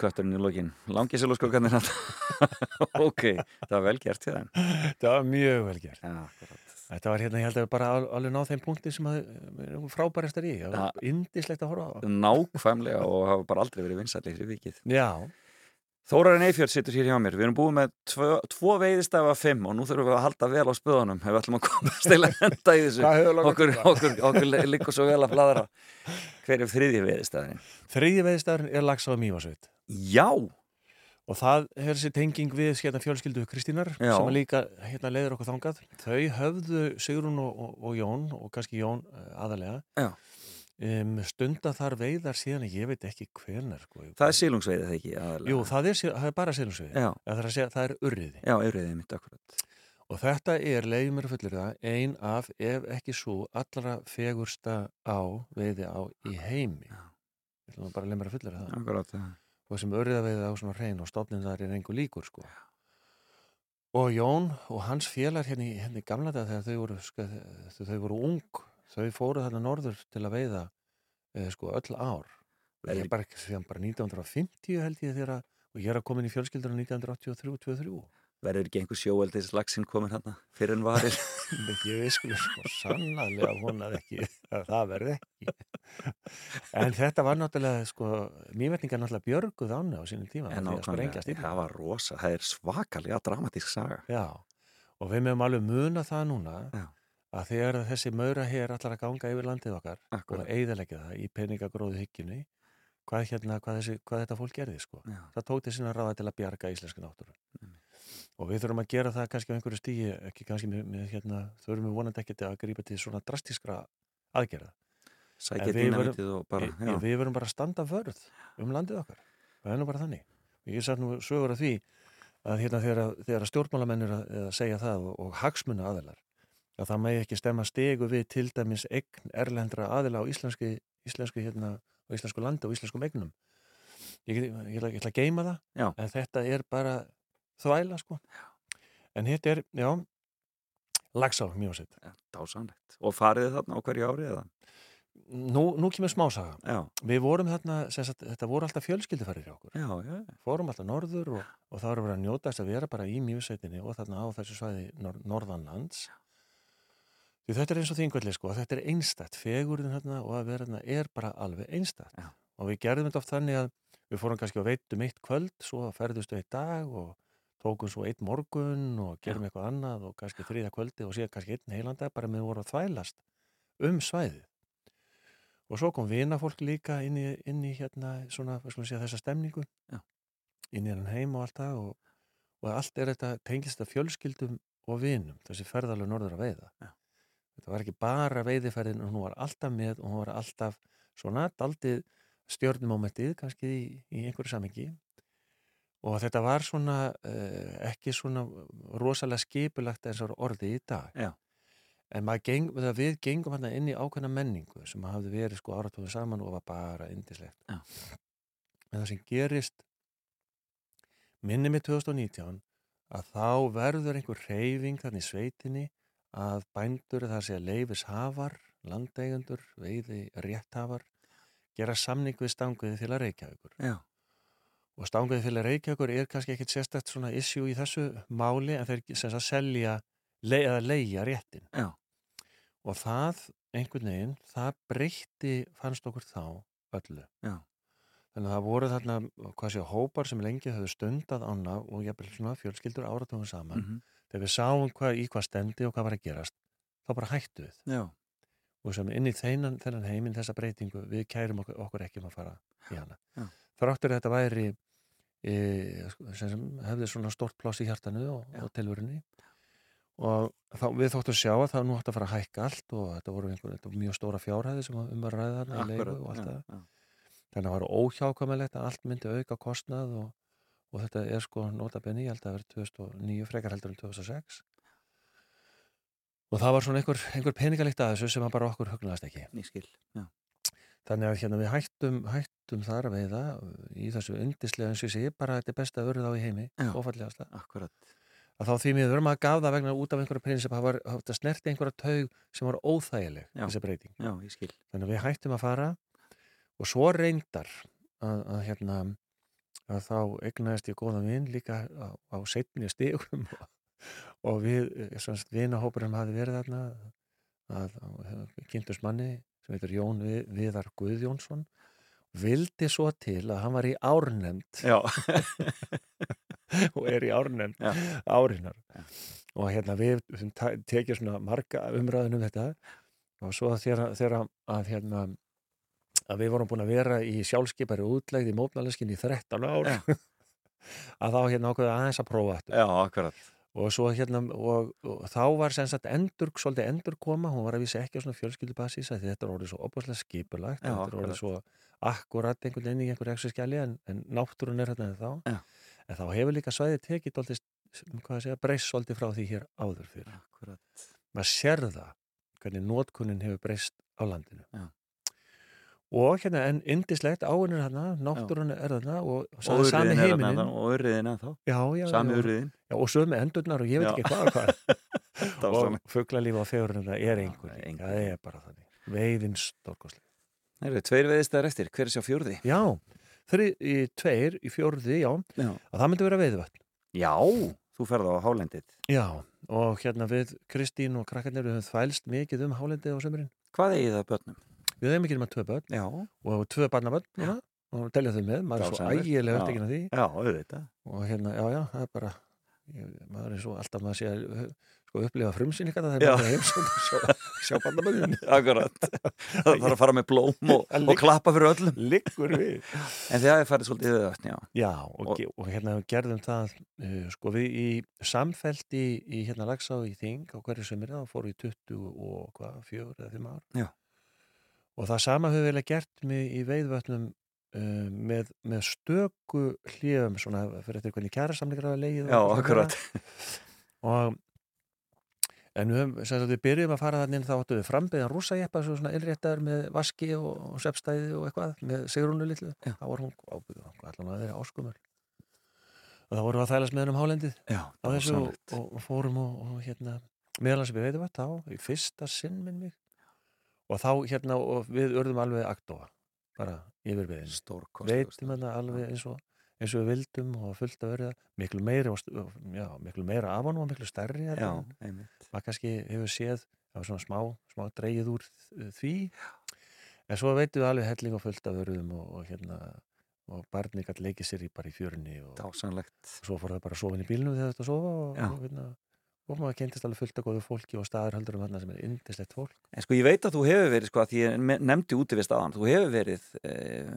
Kötturinn í lokin. Langi selúskokkarnir hann. *laughs* ok, það var vel gert. Það var mjög vel gert. Akkurat. Þetta var hérna, ég held að við bara al- alveg náð þeim punkti sem að við erum frábæristar í. Það var indislegt að horfa á. Nákvæmlega og hafa bara aldrei verið vinsætli fyrir vikið. Já, Þórarinn Eifjörð situr hér hjá mér. Við erum búið með tvo, tvo veiðistafa fimm og nú þurfum við að halda vel á spöðunum ef við ætlum að komast til að *laughs* henda í þessu. Okkur, okkur, okkur liggur svo vel að fladra. Hver er þriðji veiðistafinn? þriðji veiðstæðurinn er lags á Mývasveit. Já! Og það er þessi tenging við hérna, fjölskyldu Kristínar Já. sem líka hérna, leiður okkur þangað. Þau höfðu Sigrún og, og, og Jón og kannski Jón eh, aðalega um, stunda þar veiðar síðan ég veit ekki hvenar. Sko. Það er sílungsveiði það ekki? Aðalega. Jú, það er, það er bara silungsveiði. Já. Það er að segja, það er urriði. Já, euriðið mitt akkurat. Og þetta er, leiði mér að fullir það, ein af, ef ekki svo, allra fegursta á veiði á í heimi. Ég ætlum bara að leið mér að fullir það. Akkurat. já. Og sem örða veiði á svona hrein og stofnin þar er engu líkur sko. Og Jón og hans félar hérna í, hérna í gamla dag þegar þau voru, sko, þegar þau voru ung, þau fóru þarna norður til að veiða eh, sko öll ár. Ég er bara, bara 1950 held ég þegar og ég er að koma inn í fjölskyldur 1983-23. Verður ekki einhver sjóeldis lagsinn komin hérna fyrir en varir? *laughs* Ég veist sko sannlega vonað ekki að það verði ekki. En þetta var náttúrulega sko, mývetningar náttúrulega björguð ána á sínum tíma En að sprengja stílum. það var rosa, það er svakalega dramatísk saga. Já, og við meðum alveg muna það núna Já. að þegar þessi maura hér allar að ganga yfir landið okkar Akkurat. og eigðalegja það í peningagróðu hyggjunni hvað, hérna, hvað, hvað þetta fólk gerði sko. Já. það tók til sinna ráða til að bjarga íslenska náttúru og við þurfum að gera það kannski á einhverju stígi ekki kannski með, með hérna, þurfum við vonandi ekki að grípa til svona drastískra aðgerða Sækja En við og bara, Við, við verum bara að standa vörð um landið okkar. Það er nú bara þannig. Ég satt nú sögur af því að hérna þegar, þegar stjórnmálamenn er að, að segja það og, og hagsmuna aðilar að það megi ekki stemma stegu við til dæmis eign erlendra aðila á íslensku, íslensku, hérna, íslensku landi og íslenskum eignum. Ég, ég, ætla, ég ætla að geima það Já. en þetta er bara þvæla sko. En þetta er, já, lagsá mjög sitt. Dásanlegt. Og farið þið þarna á hverju ári eða? Nú, nú kemur smásaga. Já, Við vorum þarna, sagt, þetta voru alltaf fjölskylduferðir okkur. já, já. Fórum alltaf norður og, og þá erum við að njóta þess að vera bara í mjögsveitinni og þarna á þessu svæði nor norðanlands. Því þetta er eins og þingvelli sko, þetta er einstætt, fegurðin þarna og að vera þarna er bara alveg einstætt. Og við gerðum þetta oft þannig að við fórum kannski að veitum eitt kvöld, svo ferðustu eitt dag og tókum svo eitt morgun og gerum eitthvað annað og kannski þriðja kvöldi og síðan kannski einn heilan dag bara með voru að þvælast um svæðið. Og svo kom vinafólk líka inn í, inn í hérna svona, segja, þessa stemningu Já. inn í hann heim og allt það og, og allt er þetta tengist að fjölskyldum og vinum, þessi ferðalög norður að veiða. Já. Þetta var ekki bara veiðiferðin og hún var alltaf með og hún var alltaf svona daldið stjörnumomentið kannski í, í einhverju samengi og þetta var svona uh, ekki svona rosalega skipulagt eins og orði í dag. Já. En geng, við gengum hann inn í ákveðna menningu sem hafði verið sko áratúðu saman og var bara indislegt. Já. En það sem gerist minni með 2019 að þá verður einhver reyfing þannig sveitinni að bændur þar sé að leifis hafar, landeigendur, veiði rétthafar gera samning við stanguði til að Reykjavíkur. Já, Og stanguði til að Reykjavíkur er kannski ekkit sérstætt svona issue í þessu máli en þeir sem sagt selja le eða leigja réttin. já, Og það, einhvern veginn, það breytti, fannst okkur þá öllu. já, Þannig að það voru þarna, hvað sé, hópar sem lengi höfðu stundað ána og jafnvel svona fjölskyldur áratugum saman. mhm, Þegar við sáum hvað, í hvað stendi og hvað var að gerast, þá bara hættu við. já, Og sem inn í þennan, þennan heiminn, þessa breytingu, við kærum okkur, okkur ekki um að fara í hana. Já. Þráttur þetta væri, e, sem, sem hefði svona stort pláss í hjartanu og, og tilvörunni. Og þá, við þóttum sjá að það nú átti að fara að hækka allt og þetta voru einhver, þetta voru mjög stóra fjárhæði sem um að ræða þarna í akkurat. og allt það. Þannig að það var óhjákvæmilegt að allt myndi auka kostnað og, og þetta er sko notabenni, ég held að það verið 2009 frekar heldur en 2006. Og það var svona einhver, einhver peningalíkt að þessu sem bara okkur hugnaðast ekki. Þannig að hérna við hættum, hættum þar að veiða í þessu undislega eins og segi, bara þetta er besta vörð á í heimi. Akkurat. Að þá því miður maður gaf það vegna út af einhverja prinsip að hafa haft að snerti einhverja taug sem var óþægileg, þessi breyting. Já, ég skil. Þannig að við hættum að fara og svo reyndar að, að hérna að þá egnaðist ég góðan vinn líka á, á setni stigum og, við, vinahópurum hafi verið þarna að, að kynntust manni sem heitir Jón Vi- Viðar Guðjónsson vildi svo til að hann var í árnefnd. Já, *laughs* og er í árnefnd Já. árinar og hérna við tekið svona marga umræðin um þetta. Og svo þegar, að hérna að við vorum búin að vera í sjálfskeipari útlegð í mótnaleskin í 13 ár *laughs* að þá hérna ákveða aðeins að prófa þetta já, akkurat. Og svo hérna og, og þá var sem sagt endur, svolítið endur koma, hún var að vísa ekki á svona fjölskyldubasis að þetta er orðið svo opaslega skipulagt þetta er orðið svo akkurat einhvern veginn í einhver ekstra skjali en, en náttúrun er hérna en þá Já. en þá hefur líka svæðið tekið segja, breyst svolítið frá því hér áður fyrir Akkurat. Maður sér það hvernig nótkunnin hefur breyst á landinu. Já. og hérna en indislegt áin er hérna, náttúrun er hérna og, Og og sami er þarna og urriðin já, já, Sami urriðin. Og sögum endurnar og ég veit ekki hvað og hvað. *laughs* Og fugglalíf á fegurinn er Já, einhver líka, einhver. það er bara þannig. Veiðin stórkoslega Það eru tveir veðistæðar eftir, hver er sér fjórði? já, þri, í tveir í fjórði, já, Já. að það myndi vera veiðvatn Já, þú ferð á hálendið. Já, og hérna við Kristín og krakkarnir við höfum þvælst mikið um hálendið á sömurinn Hvað eigið það börnum? við hefum ekki nema tvö börn. Já, og tvö barnabörn og telja þau með, maður er svo ægilega Já. upptekinn af því. Já, auðvitað. Og hérna, já, já, það er bara ég, maður er svo alltaf maður sé að sko upplifa frumsýningarna þegar maður er heimsókn og sjá, sjá barnabörnin *laughs* Akkurat. Það þarf að fara með blóm og, Það og klappa fyrir öllum. liggur við. *laughs* En þið hafið farið svolítið það, já. Já, og, Og- og, hérna gerðum það uh, sko við í samfelt í, í hérna Lagsá í Þing á hverju sömur þá fóru í 20 og hvað, fjögur eða fimm ár. Já. og það sama höfum við eiginlega gert með, í veiðvötnum uh, með, með stöku hljöfum svona fyrir eftir hvernig kjærasamlingar hafa leið Já, akkurat. Og en við, höfum, sagt, við byrjum að fara þannig þá áttum við frambiðan rússajeppa svo svona innréttaður með vaski og, og svefstæði og eitthvað með Sigrúnu litlu. Já. þá var hún, á, hvað ætla hún að vera áskumur og þá vorum við að þælast með hennum hálendið. Já, á þessu og, og, fórum og, og hérna meðalans við veitum þá í fyrsta sinn minn mig. Og þá hérna og við urðum alveg aktóa bara yfir við Stórkostlegur veitum þetta alveg eins og eins og við vildum og fullt að verða miklu meira, og og, já, miklu meira af honum og miklu stærri Já, maður kannski hefur séð smá, smá dreigið úr því. En svo veitum við alveg helling og fullt af verðum og, og hérna og barni gætt leikið sér í bara í fjörunni og Dásanlegt svo fór það bara að sofa inn í bílnum þegar þetta að sofa og, og, hérna, og maður kentist alveg fullt af góðu fólki og staðar heldur um þarna sem er indislegt fólk. En sko ég veit að þú hefur verið, sko að því ég nefndi útivist aðan, þú hefur verið eh,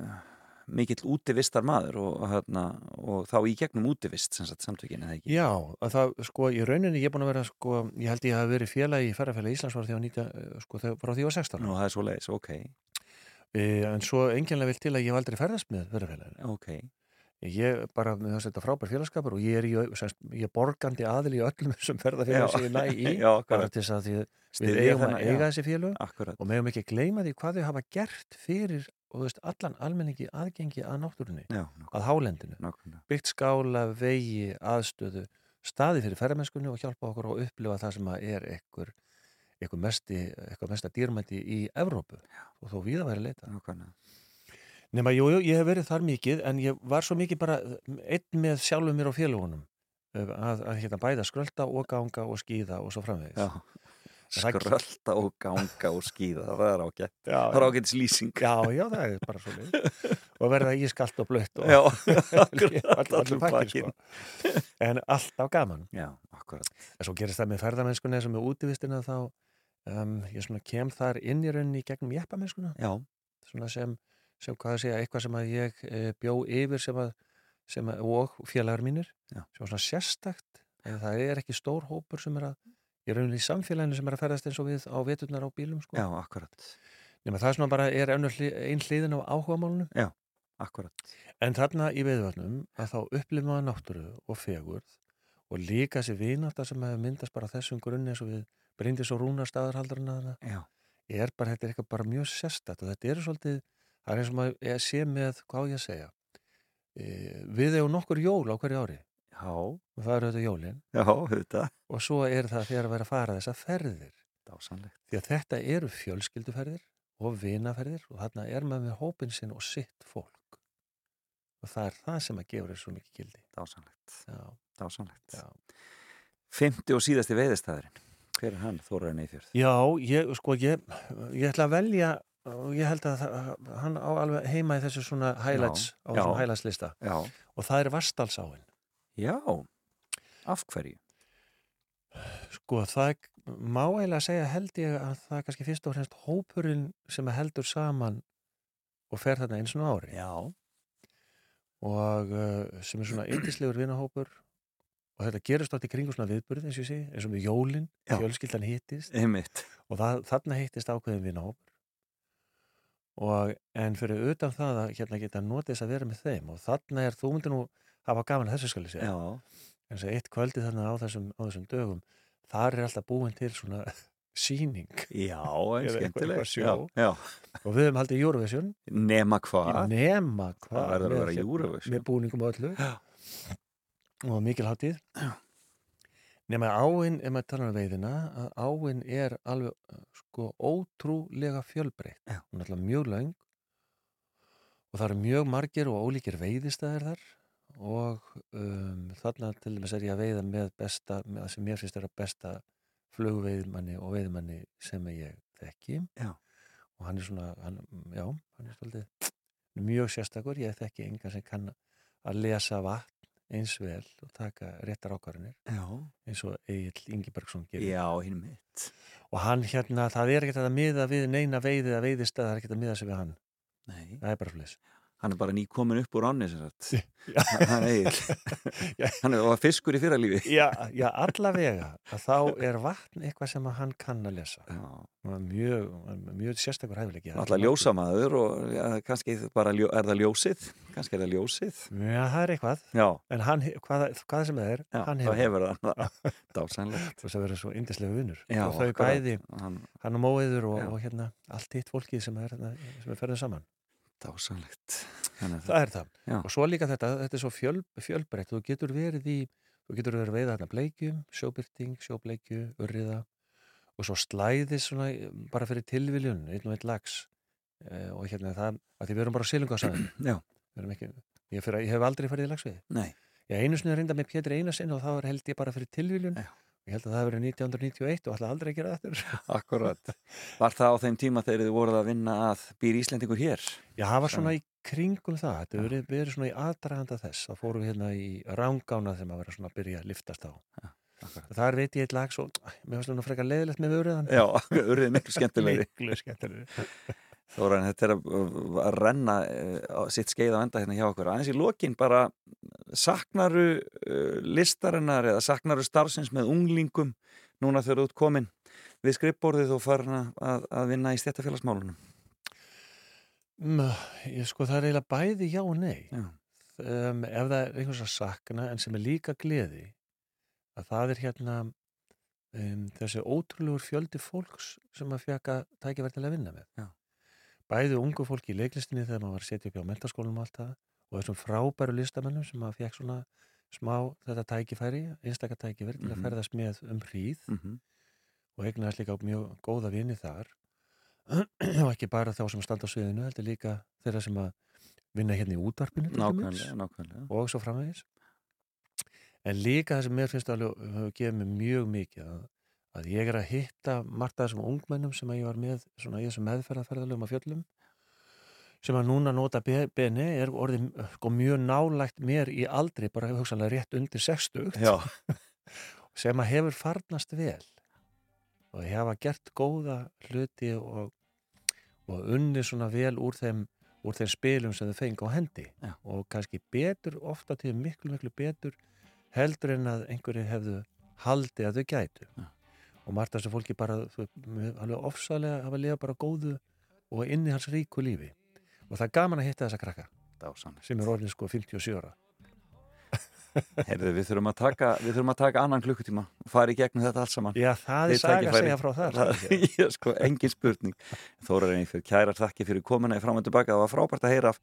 mikill útivistar maður og, hérna, og þá í gegnum útivist sem sagt samtökin eða ekki? Já, að það, sko, í rauninni ég er búin að vera, sko, ég held ég hafi verið félagi í ferðarfélagi Íslands var því að nýta, sko, þegar frá því ég var 16 Nú, það er svo leiðis, ok, e, en svo enginlega vil til að ég hef aldrei ferðast með ferðarfélaginu. ok. Ég bara, með þess að þetta frábær félagskapur og ég er, í, semst, ég er borgandi aðil í öllum þessum ferðarfélagi sem ég næ í, *laughs* Já, bara til þess að við eigum að eiga þessi akkurat. og megum ekki gleyma því hvað þau hafa gert fyrir, og veist, allan almenningi aðgengi að náttúrunni, Já, að hálendinu. nákvæmlega. Byggt skála, vegi, aðstöðu staði fyrir ferðarmennskunni og hjálpa okkur að upplifa það sem að er ekkur eitthvað mesti, eitthvað mesta dýrmætti í Evrópu og þó við að vera að leita nákvæmlega. Nema, jú, jú, ég hef verið þar mikið en ég var svo mikið bara einn með sjálfum mér og félagunum að, að hérna bæða skrölda og ganga og skýða og svo framvegis. Já, skrölda og ganga og skýða, það er ágætt. Já, Það er ágætt lýsing. Já, já, það er bara svo leið *laughs* og verða ískalt og blött og Já, *laughs* *laughs* akkurat, allur pakkinn. sko. en alltaf gaman. Já, akkurat. En svo gerist það með ferðamennskunni eins og með útivistina þá um, ég svona kem þar inn í rauninni gegnum jeppamennskuna. Svona sem, sem hvað að segja, eitthvað sem að ég e, bjó yfir sem að, sem að og félagar mínir. Já. sem var svona sérstakt það er ekki stór hópur sem er að í rauninni samfélaginu sem er að ferðast eins og við á veturnar á bílum sko. já, akkurat. Nema það svona bara er önnur hlið, ein hliðin á áhugamálunum Akkurat. En þarna í veiðvötnum að þá upplifum maður náttúru og fegurð og líka þessi vináttar sem hefur myndast bara þessum grunni eins og við brindis og rúnar staðarhaldurinn að Já, er bara, þetta er eitthvað bara mjög sérstætt og þetta eru svolítið, það er eins og maður er sé með, hvað ég að segja e, við eigum nokkur jól á hverju ári já, og það eru þetta jólin. Já, þetta og svo er það þegar að vera að fara þessar ferðir. Dásanlegt því að þetta eru fjölskylduferðir og vinaferðir og þarna er maður með hópin sinn og sitt fólk. Og það er það sem að gefur þessu svo mikið gildi. Dásanlegt, já, dásanlegt já. Fymti og síðasti veiðistæðurinn. Hver er hann, Þóraðin Eifjörð? Já, ég, sko, ég, ég ætla að velja og ég held að það, hann á alveg heima í þessu svona highlights á Já, þessum já. highlights lista. Já, og það er Vastalsáin já, af hverju? sko, það má eiginlega segja held ég að það er kannski fyrst og fremst hópurinn sem heldur saman og fer þarna eins og ári. Já, og uh, sem er svona yndislegur vinahópur. Og þetta gerist átt í kringu svona viðburð eins og sé, eins og með jólin Já. fjölskyldan hittist. Og það, þarna hittist ákveðin vinahópur. Og en fyrir utan það að hérna geta notið þess að vera með þeim. Og þarna er þú myndir nú hafa gaman að þessu skal ég segja. En eitt kvöldi þarna á þessum, á þessum dögum þar er alltaf búin til svona *laughs* síning já, *laughs* eitthvað- skemmtileg. og við höfum haldið Eurovision. Nema hvað? nema hvað Það með með búningum og öllu. Já. og mikil hátíð. Nema áin, ef maður tala um veiðina að áin er alveg sko ótrúlega fjölbreytt. Hún er alltaf mjög löng. Og það eru mjög margir og ólíkir veiðistæðir þar og um, þarna til dæmis er ég að veiða með besta, með það sem mér finnst er að besta flugveiðmanni og veiðmanni sem ég þekki. Já. og hann er svona, hann, já, hann er stoltið mjög sérstakur, ég þekki engan sem kann að lesa vatn eins vel og taka réttar ákvarðanir Já, eins og Egil Ingibergsson gerir. Já, hinn mitt og hann hérna, það er ekkert að miða við neina veiði að veiðistæð, það er ekkert að miða sig við hann. Nei, það er bara flis hann er bara nýkomin upp úr ánni. Hann er. *laughs* Hann er fiskur í fyrralífi. Já, já, allavega. Þá er vatn eitthvað sem hann kann að lesa. Mjög, mjög sérstakur hæfileiki. Alltaf ljósamaður og ja, kannski bara ljó, er það ljósið? Kannski er það ljósið. Já, það er eitthvað. Já, en hann, hvað, hvað sem það er, já hann hefur það. *laughs* Dásænlegt og það verður svo indislegu vinnur og þau bæði, Hann, hann og móiður og, og hérna allt hitt fólkið sem er, er ferðið saman Að það er það. Já. og svo líka þetta, þetta er svo fjöl, fjölbreytt. Þú getur verið í, þú getur verið að veiða hérna bleikjum, sjóbyrting, sjóbleikju urriða og svo slæðis svona bara fyrir tilviljun einn og einn lags eh, og hérna það, að því við erum bara á silungarsæðin *clears throat* Já, ekki, ég, fyrir, ég hef aldrei farið í lagsvið nei, ég einu sinni reynda með Pétur Einarsinn og þá held ég bara fyrir tilviljun. Já. Ég held að það verið 1991 og alltaf aldrei að gera þetta *laughs* akkurat Var það á þeim tíma þegar þið voruð að vinna að býr Íslendingur hér? Já, það var svona í kringum það, þetta verið, verið svona í aðdraganda þess, þá fórum við hérna í rángána þegar maður verið svona að byrja að liftast á. akkurat. Það veit ég eitt lag svo, mér finnst það nú frekar leiðilegt með vöruðan. Já, *laughs* urðið miklu skemmtilegri Miklu skemmtilegri. *laughs* Þóran, þetta er að, renna uh, sitt skeið á enda hérna hjá okkur aðeins í lokin bara saknaru uh, listarinnar eða saknaru starfsins með unglingum núna þegar þú ert komin við skrippborðið og farin að, að vinna í stjættafélagsmálunum Mm, Ég sko það er eiginlega bæði já og nei. Já, Um, ef það er einhvers að sakna en sem er líka gleði, að það er hérna um, þessi ótrúlegur fjöldi fólks sem að fjaka tækifæri til að vinna með. Já. Bæði ungu fólki í leiklistinni þegar maður var að setja upp á mentaskólum og allt það og þessum frábæru listamennum sem að fekk svona smá þetta tækifæri, einstaka tækifæri til að Mhm. ferðast með um hríð mm og eignaðast líka mjög góða vini þar. *clears throat* Og ekki bara þá sem standa á sviðinu, heldur líka þeirra sem að vinna hérna í útvarpinu nákvæmlega, nákvæmlega. og svo framvegis. En líka það sem mér finnst alveg hefur gefið mér mjög mikið að, að ég er að hitta margt af þessum ungmennum sem ég var með svona í þessum meðferðarferðalöfum að fjöllum sem að núna nota beni er orðið sko, mjög nálægt mér í aldri bara hugsanlega rétt undir 60 Já, *laughs* sem að hefur farnast vel. Og hefa gert góða hluti og, og unni svona vel úr þeim, úr þeim spilum sem þau fengi á hendi. Já. og kannski betur, ofta til miklu, miklu betur heldur en að einhverju hefðu haldi að þau gætu. Já. Og margt af þessu fólki bara alveg ofsalega hafa lifa bara góðu og inni hans ríku lífi. Og það er gaman að hitta þessa krakka. Dásan sem er orðin sko 57 ára. *laughs* Heyrðu, við þurfum að taka, við þurfum að taka annan klukkutíma og fara í gegnum þetta allt saman. Já, það er saga að segja frá það *laughs* er sko, engin spurning. Þórar Einfjörð, kærar þakki fyrir komuna í fram og tilbaka, það var frábært að heyra af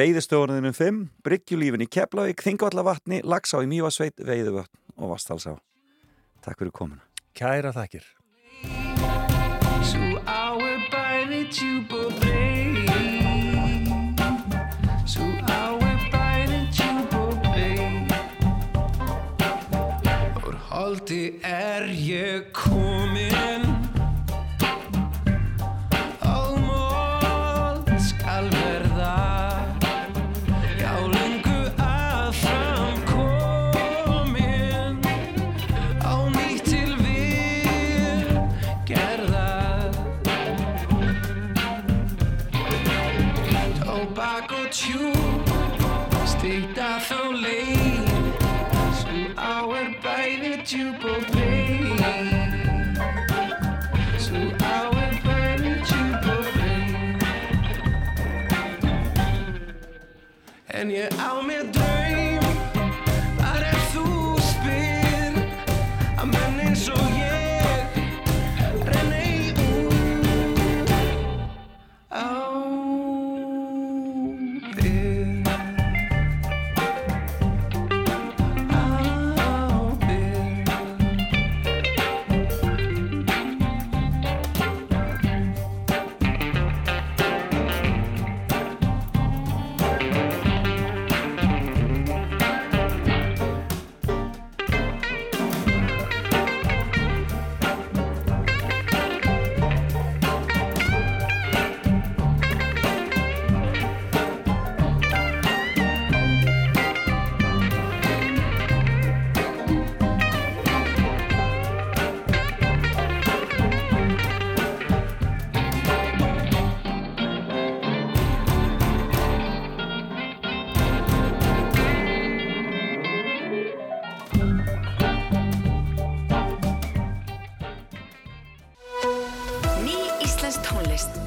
veiðistofnunum 5, Bryggjulífin í Keflavík, Þingvallavatni, Lagsá í Mývasveit Veiðuvötn og Vastalsá Takk fyrir komuna Kæra þakkir En ég á mér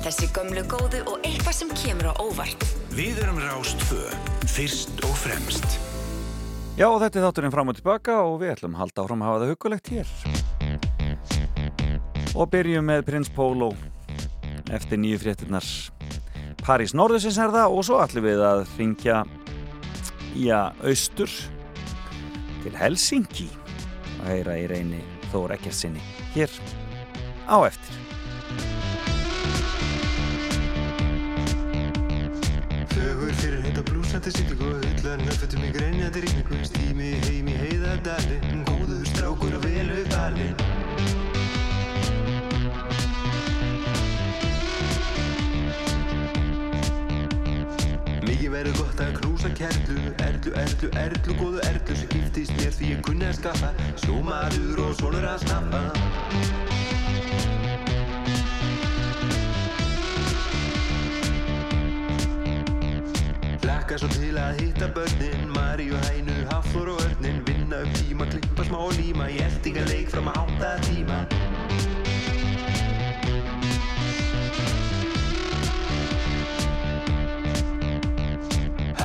þessi gömlu góðu og eitthvað sem kemur á óvart. Við erum Rástfö, fyrst og fremst. Já, og þetta er þátturinn fram og tilbaka og við ætlum að halda áfram að hafa það hugulegt hér. Og byrjum með Prins Pólo eftir nýju fréttinnar. París Norðusins er það og svo ætlum við að ringja í að austur til Helsinki að heyra í reyni Þór Ekkertsinni hér á eftir. Heita blúsandi siglingu Hullar nöfnfötum í greinjandi ríkningu Stími. Heim í heiðadali Góður strákur og velu bali Mikið verður gott að knúsa kerlu. Erlu, erlu, erlu, góðu erlu sem giftist mér því ég kunni að skaffa. Sjómaður og sonur að snappa Laka svo til að hitta börnin. Maríu, Hænu, Hafþór og Örnin Vinna upp tíma, klippa smá og líma Í eldingaleik fram að átta tíma.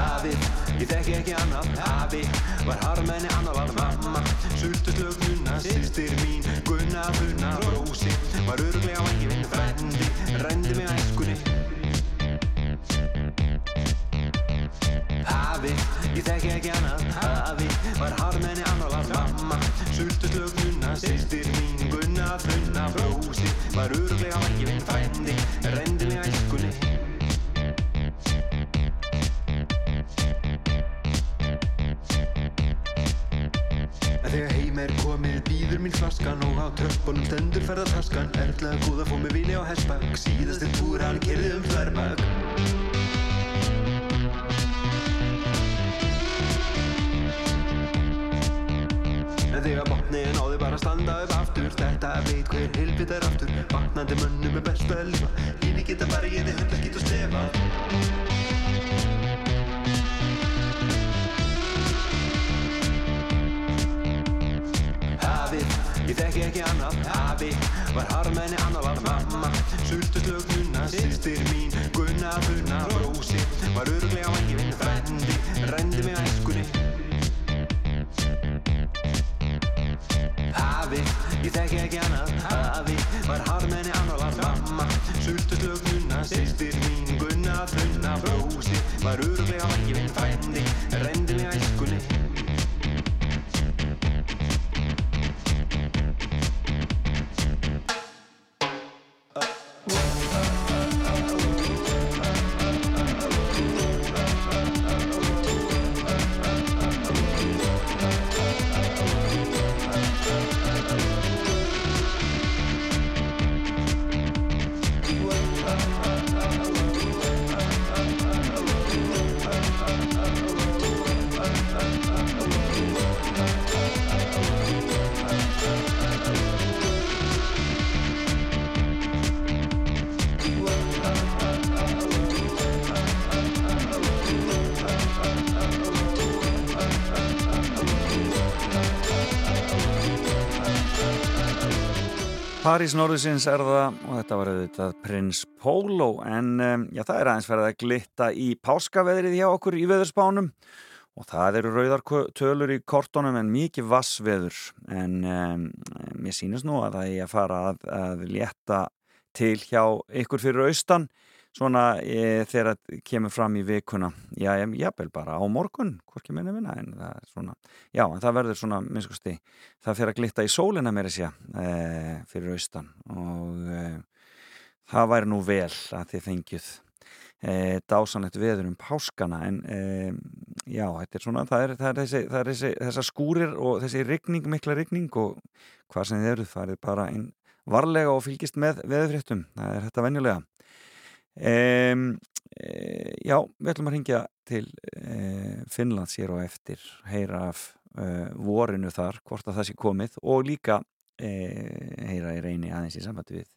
Afi, ég þekki ekki annað. Afi, var harmenni annað var mamma. Sultu slögnuna, sýstir mín Gunna, funna, brósi Var öruglega á ekki vinn frendi Rendi mig æskunni Afi, ég þekki ekki annað. Afi, var harmenni annað var mamma. Sultu slögnuna, sýstir mín Gunna, funna, brósi Var öruglega á ekki vinn frendi Rendi mig æskunni. En þegar heim er komið býður mín flaskan og á tröppunum stendur ferðartaskan Erla góða fór með vini á hestbak. Síðasti túr hann kerði um þverbak þegar botnin á þig bara að standa upp aftur. Þetta veit hver helvit er aftur. Vaknandi mönnum er best að lifa. Lífi geta bara ég þið hundar geta stefa Afi, ég þekki ekki annað. Afi, var harmenni annað var mamma. Sultu slögnuna, sýstir mín Gunna, funna, brósi Var öruglega ekki vinn frendi Rendi mig æskunni Afi, ég þekki ekki annað. Afi, var harmenni annað var mamma Sultu slögnuna, sýstir mín Gunna, funna, brósi Var öruglega á ekki París Norðusins er það og þetta var auðvitað Prins Pólo en um, já, það er aðeins verið að glitta í páskaveðrið hjá okkur í veðurspánum og það eru rauðar kö- tölur í kortunum en mikið vassveður en um, mér sýnist nú að það er að fara að, að létta til hjá ykkur fyrir austan svona e, þegar það kemur fram í vikuna. Já, ég, jafnvel bara á morgun hvorki minna minna en það er svona já, en það verður svona, minnskusti það fyrir að glitta í sólina meira sér e, fyrir austan. Og e, það væri nú vel að þið fengjuð e, dásanlegt veður um páskana en e, já, þetta er svona það er, það er, þessi, það er þessi, þessar skúrir og þessi rigning, mikla rigning og hvað sem þið eruð, farið bara inn varlega og fylgist með veðurfréttum. Það er þetta venjulega Um, e, já, við ætlum að ringja til e, Finnlands hér og eftir heyra af e, vorinu þar, hvort að það sé komið og líka heyra í reyni aðeins í sambandi við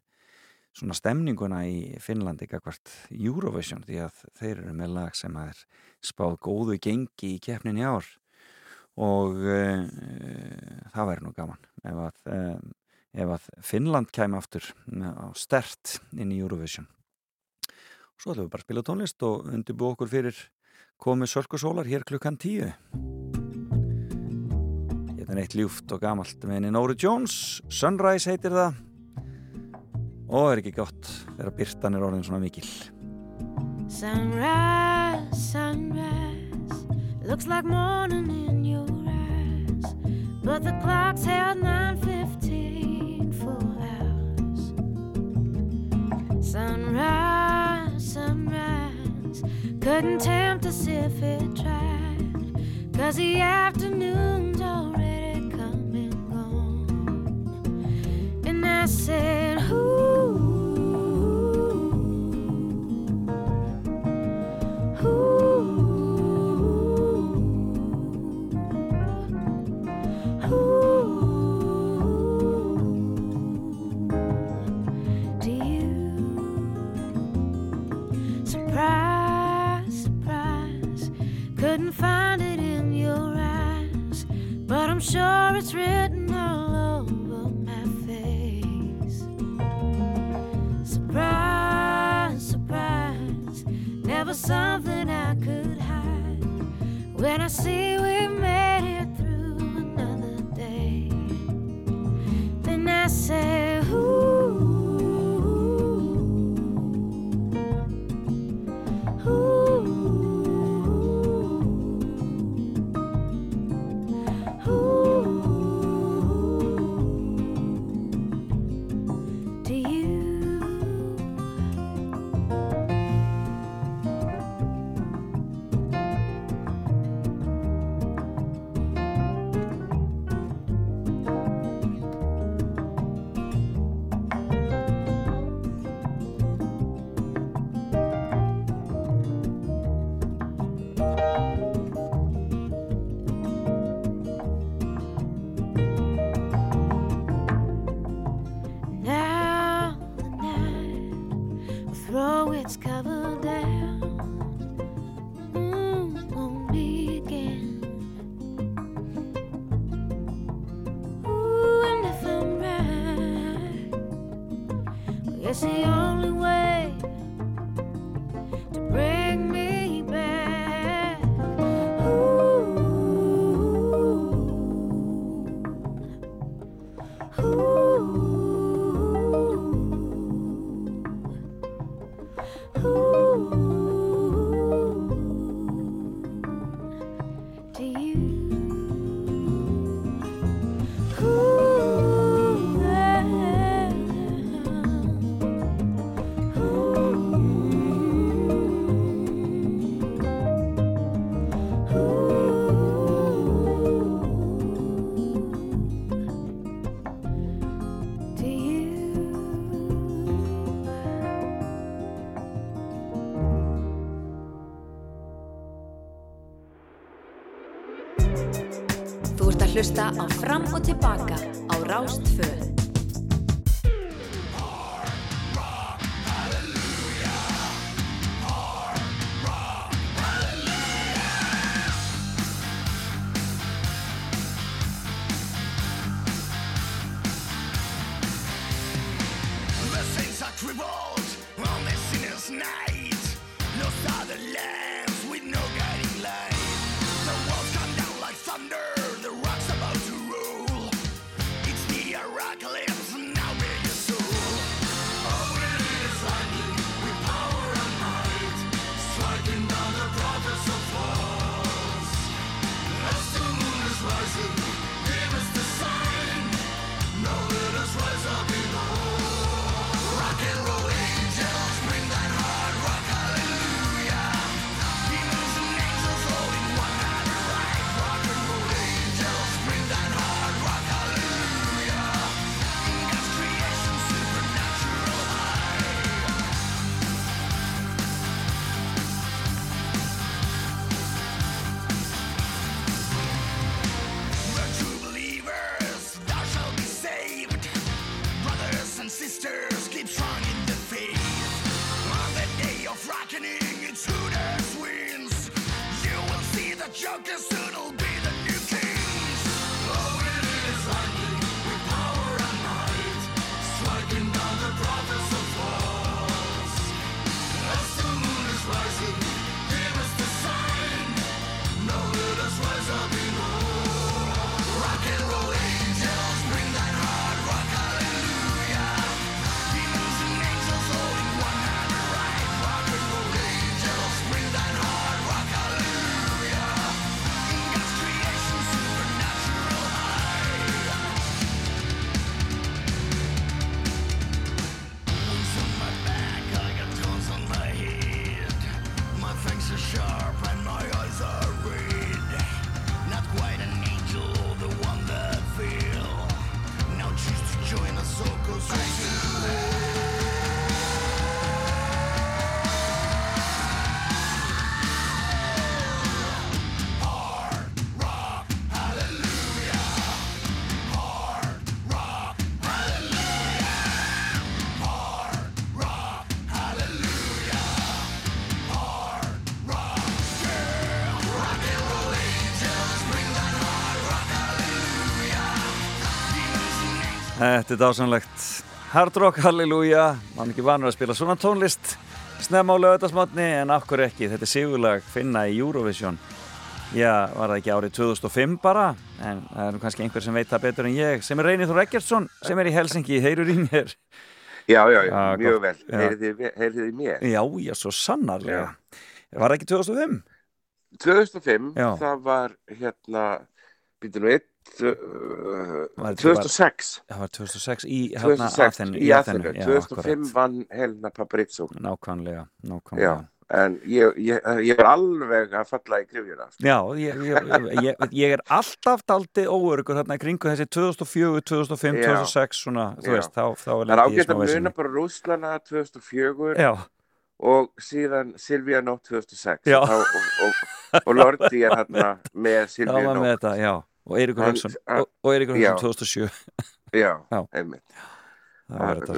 svona stemninguna í Finnlandi hvert Eurovision því að þeir eru með lag sem er spáð góðu gengi í keppnin í ár. Og það væri nú gaman ef að, ef að Finnland kæmi aftur á stert inn í Eurovision Svo ætlum við bara að spila tónlist og undirbú okkur fyrir komið sörkusólar hér klukkan tíu. Þetta er eitt ljúft og gamalt með henni Nóri Jones, Sunrise heitir það og er ekki gott þegar byrtan er orðin svona mikil. Sunrise, sunrise, looks like morning in your eyes, but the clock's held 9:15 Sunrise, sunrise, couldn't tempt us if it tried, 'cause the afternoon's already come and gone. And I said, Ooh. Find it in your eyes, but I'm sure it's written all over my face. Surprise, surprise, never something I could hide. When I see we made it through another day, then I say, hlusta á Fram og Tilbaka á yo que soy. Þetta er dásanlegt. Hard Rock Hallelujah, mann ekki vanur að spila svona tónlist. Snemma á lögðarsmotni en okkur ekki. Þetta er sigurlag finna í Eurovision. Já, var það ekki árið 2005 bara, en það er nú kannski einhver sem veit það betur en ég, sem er Reynir Þór Eggertsson, sem er í Helsingi, heyrur í mér. Já, já, já, Já, mjög gott. vel. Já. Þið í mér? Já, já, svo sannarlega. Var það ekki 2005? 2005, Já. það var hérna, býtum nú eitt, 2006. Það var 2006 í hérna 2006 Aþenu. í já, 2005 vann Helena Paparizou. Nákvæmlega, nákvæmlega. en ég, ég, ég er alveg að falla í grifjuna. sko. Já, ég, ég, ég, ég er alltaf daldið óörugur hérna í kringu þessi 2004, 2005, Já. 2006 svona, þú veist, þá, þá Það er ég í ágætt að muna bara Rúslana 2004 Já. og síðan Silvía Nótt 2006 Já. og, og, og, Lordi er hérna með *laughs* með Nótt. Og Hauksson, hann- og, Já. Hauksson *laughs* 2007. Já, Já. einmitt.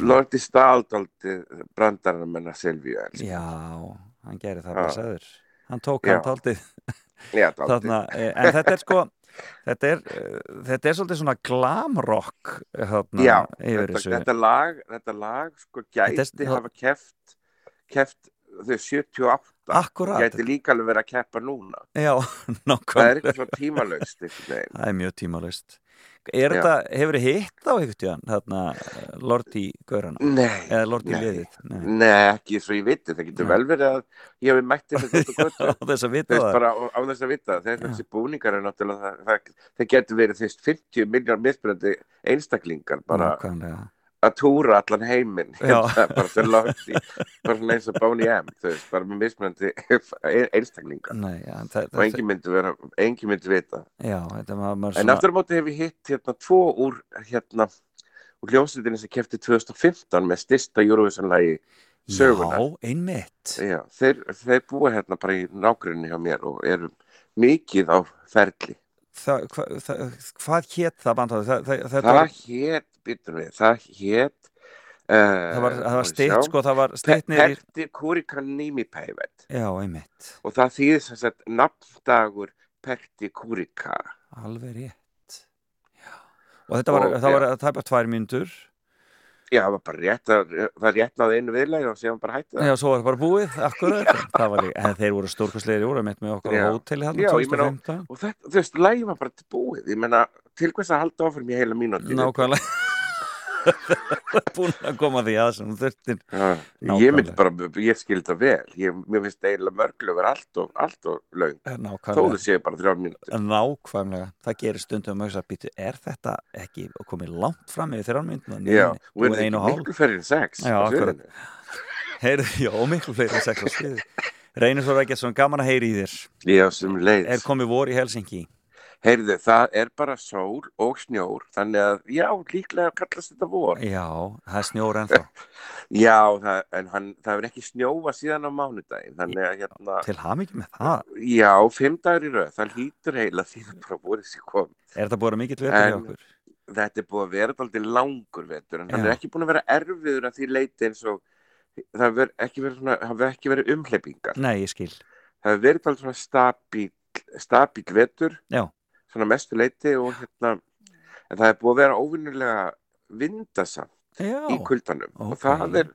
Lordi staldaldi brandarinn menna Silvíu. Já, hann gerir það bara sæður. Hann tók hann dálítið. Þarna, eh, en þetta er sko, þetta er, eh, þetta er svolítið svona glamrock þarna Já, þetta, þetta lag, þetta lag sko gæti Þetta er- hafa keft, keft þau 78 Akkurat. gæti líka alveg verið að keppa núna Já, *laughs* það er eitthvað einhvern veginn. Það er mjög tímalust. Er þetta, hefur þið hitt á einhvern tíðan, þarna, Lord í Gaurana? Nei, Eða Lord í nei. liðið? Nei. Nei, ekki svo ég viti, það getur Nei. vel verið að ég hef mætti með og gott Á *laughs* þess að vita það. bara á, á þess að vita það, þessi búningar er náttúrulega það, það, það getur verið veist 50 miljón misbreyndi einstaklingar bara Nákvæmlega. Að túra allan heiminn. *laughs* Bara fyrir langt í bara svona eins og Boney M þú veist, bara með misbreyndi einstaklingar Nei, ja, og engin myndi vera, engin myndi vita. Já, maður en aftur á móti hef ég hitt hérna tvo úr hérna úr hljómsveitinni sem kefti 2015 með styrsta Eurovision-lagi söguna Já, einmitt. Já, þeir, þeir búa hérna bara í nágrunni hjá mér og eru mikið á ferli. Það, hva, það, hvað hétt það bandað? Það, það, það, Það hét, býtum við, það hét... Uh, það var, það var stitt, sko, það var stitt niður í... Perti Kurikan Nimipäivät Já, einmitt. og það þýðir sem sagt nafndagur Perti Kurika. Alveg rétt. Já. Og þetta var, það var, það var tvær myndur. Já, það var bara rétt að, það rétt náði einu viðlægi og síðan bara hætti það. Já, svo var það bara búið, akkurat. það var líka, en þeir voru stórkostlegir í úr, með okkur á hóteli hann Já, ég 2015. og þetta, þú veist, lægi var bara til búið. Ég meina, til hvers að halda áfram í heila mínúti. Nákvæmlega. *laughs* Búin að koma því að sem þurftir. Já, ég myndi bara, ég skil það vel ég, mér finnst eiginlega mörglöfur allt og, allt og laung, þó Nákvæmlega. þau séu bara þrjár mínútur Nákvæmlega. Það gerir stundum að að býtu, er þetta ekki komið langt fram yfir þrjár myndina? Já, og er er það hálf. miklu færri en sex Já? Heyrðu, *laughs* já, miklu fleiri en sex. Reynir svo ekki svona gaman að heyri í þér. Já, Er komið vor í Helsingi? Heyrðu, það er bara sól og snjór þannig að, já, líklega kallast þetta vor Já, það er snjór ennþá. *laughs* Já, það, en hann, það hefur ekki snjóa síðan á mánudaginn þannig að, hérna, Til hamingi með það. já, fimm dagur í röð það hlýtur heila því að bara voru sér kom Er þetta búin að mikill vetur hjá okkur? þetta er búið að vera alltaf langur vetur en hann Já. er ekki búin að vera erfiður að því leiti eins og það hefur ekki verið, það ekki verið umhleypingar Nei, ég skil. það verið alltaf stabíl stabíl vetur Já. Svona mestu leiti og hérna en það er búið að vera óvinnulega vindasamt í kuldanum og Ókei. það er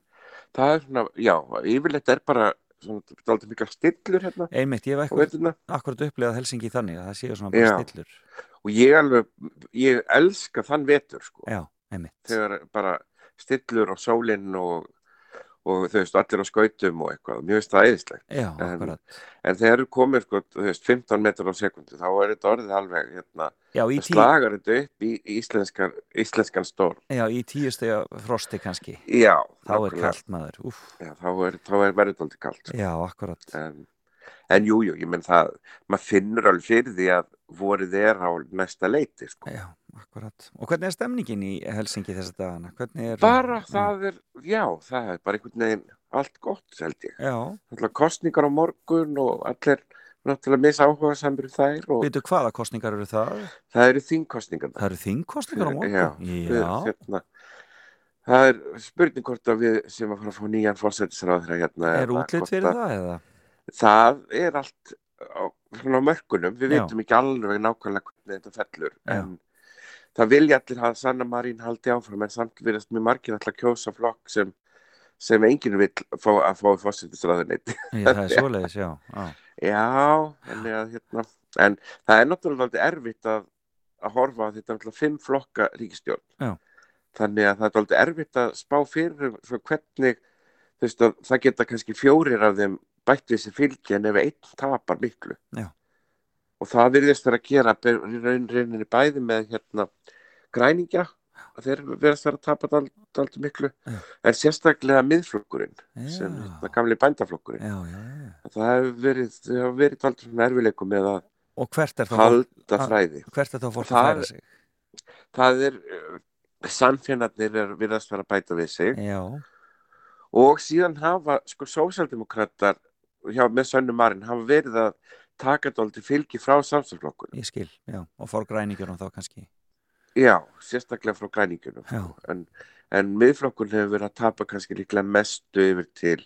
það er svona, já, yfirleitt er bara svona, dálítið mikla stillur hérna Einmitt, ég hef ekkur, akkurat upplegað Helsingi þannig að það séu svona bara Já. stillur. og ég alveg, ég elska þann vetur sko, Já, einmitt. þegar bara stillur og sólinn og, og þau veist, allir á skautum og eitthvað, mjög Já, en, akkurat. en þegar eru komið sko, þú veist, 15 metrar á sekundu þá er þetta orðið alveg hérna, Já, tí- slagar þetta upp í íslenskan, íslenskan stór Já, í tíu stega frosti kannski. Já, Þá er nákvæmlega. kallt maður. Já, þá er, er verið aldrei kallt sko. Já, akkurat. en, en jú, jú, ég menn það maður finnur alveg fyrir því að vorið er á næsta leiti sko. Já, akkurat. Og hvernig er stemningin í Helsingi þessa dagana? Hvernig er... bara það er, já, það er bara einhvern veginn allt gott, held ég Já. Kostningar á morgun og allir náttúrulega misa áhuga samir þær og Veitu hvaða kostningar eru það? það eru þingkostningar Það eru þingkostningar á morgun? Já, við, hérna, það er spurning hvort að við sem að fara að fá nýjan fórsættisráður hérna Er eða útlit hvort fyrir að- það eða? það er allt á, svona á mörkunum, við veitum ekki alveg nákvæmlega hvernig þetta fellur Já. en það vilja allir að Sanna Marín haldi áfram en samt virðast mjög margir alltaf kjósa flokk sem, sem enginn vill fá, að fá fórsættisráðuneyt Já, það er *laughs* svoleiðis, já. já. Já, en, að, hérna, en það er náttúrulega erfitt að, að horfa að þetta er fimm flokka ríkistjórn. Já. Þannig að það er erfitt að spá fyrir hvernig þú veist, að það geta kannski fjórir af þeim bætt við sér fylgi en ef einn tapar miklu. Já. Og það virðist vera að gera rauninni bæði með hérna græningja þeir verðast vera að tapa dalt miklu Já. en sérstaklega miðflokkurinn sem hérna, gamli bændaflokkurinn Já, það hefur verið, hefur verið svona erfileikum með að Og hvert er þá halda þræði Hvert er þá fólk að færa sig? það er uh, samfélagarnir er virðast vera bæta við sig Já, og síðan hafa sko sósaldemokrater hjá með Sönnu Marin hafa verið að taka dálítið fylgi frá samstæðsflokkur ég skil, já. Og fór græningjörnum þá kannski. já, sérstaklega frá græningunum Já. en, en miðflokkur hefur verið að tapa kannski líklega mestu yfir til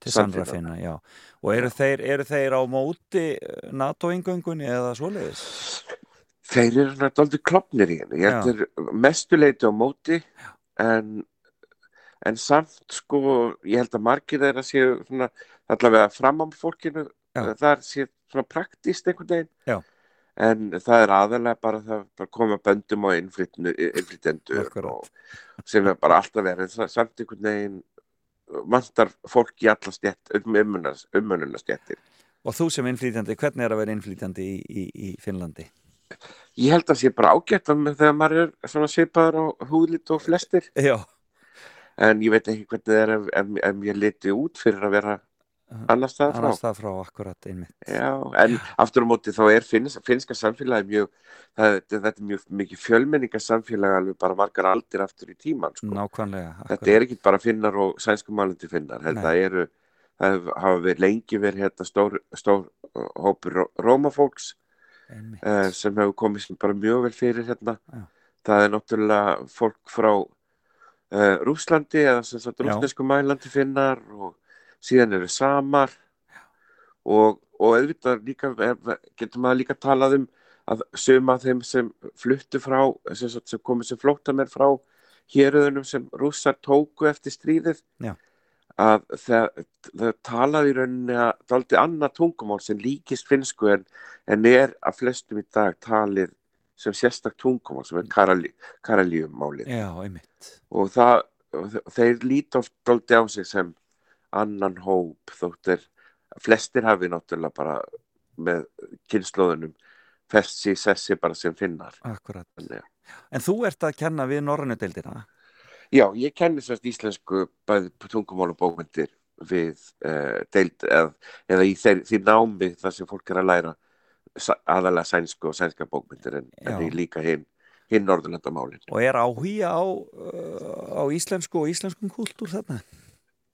Til samfélaga. sannræfinna, já. Og eru þeir, eru þeir á móti eh, NATO-ingöngunni eða svoleiðis? þeir eru dálítið klopnir í henni ég þeir mestuleiti á móti en, en samt sko ég held að margir þeirra séu svona allavega fram á fólkinu Já. þar sé svona praktist einhvern veginn Já. en það er aðalega bara það bara koma böndum Akkurat. og sem er bara alltaf verið það- samt einhvern veginn vantar fólk í alla stjætt ummununa stjættir Og þú sem innflýtjandi, hvernig er að vera innflýtjandi í, í, í Finnlandi? ég held að sé bara ágætt að með- þegar maður er svona svipaður á húðlit og flestir Já. en ég veit ekki hvernig það er ef, ef, ef ég liti út fyrir að vera annars staðar frá Annars það frá akkurat einmitt. Já, en aftur á móti þá er finns, finnska samfélagi mjög það, þetta er mjög mikið fjölmenninga samfélagi alveg bara margar aldir aftur í tíman sko. Nákvæmlega. þetta er ekki bara finnar og sænskumálandi finnar þetta eru það hafa verið lengi verið hérna stór, stór hópur ró- rómafólks uh, sem hefur komið bara mjög vel fyrir hérna Já. það er náttúrulega fólk frá uh, Rúslandi eða sem sagt rúsnesku mælandi finnar og síðan eru samar og, og auðvitað líka getur maður líka talað um að suma þeim sem fluttu frá sem, sem komið sem flóttamenn frá héröðunum sem rússar tóku eftir stríðið Já. að það, það talaði í rauninni að það er aldrei annað tungumál sem líkist finnsku en, en er að flestum í dag talið sem sérstak tungumál sem er karali, karalíummálið og það og þe- þeir líta oft dálítið á sig sem annan hóp þótt er flestir hafi náttúrulega bara með kynnslóðunum fest sér sessi bara sem finnar Akkurat. Þannig, En þú ert að kenna við Norrænu deildina? Já, ég kenni sérst íslensku bæði tungumál og bókmyndir við uh, deild eð, eða í þeir, því námi þar sem fólk er að læra aðalega sænsku og sænska bókmyndir en, en því líka hinn hinn Norðurlandamálin. Og er áhuga á, uh, á íslensku og íslenskum kúltúr þarna?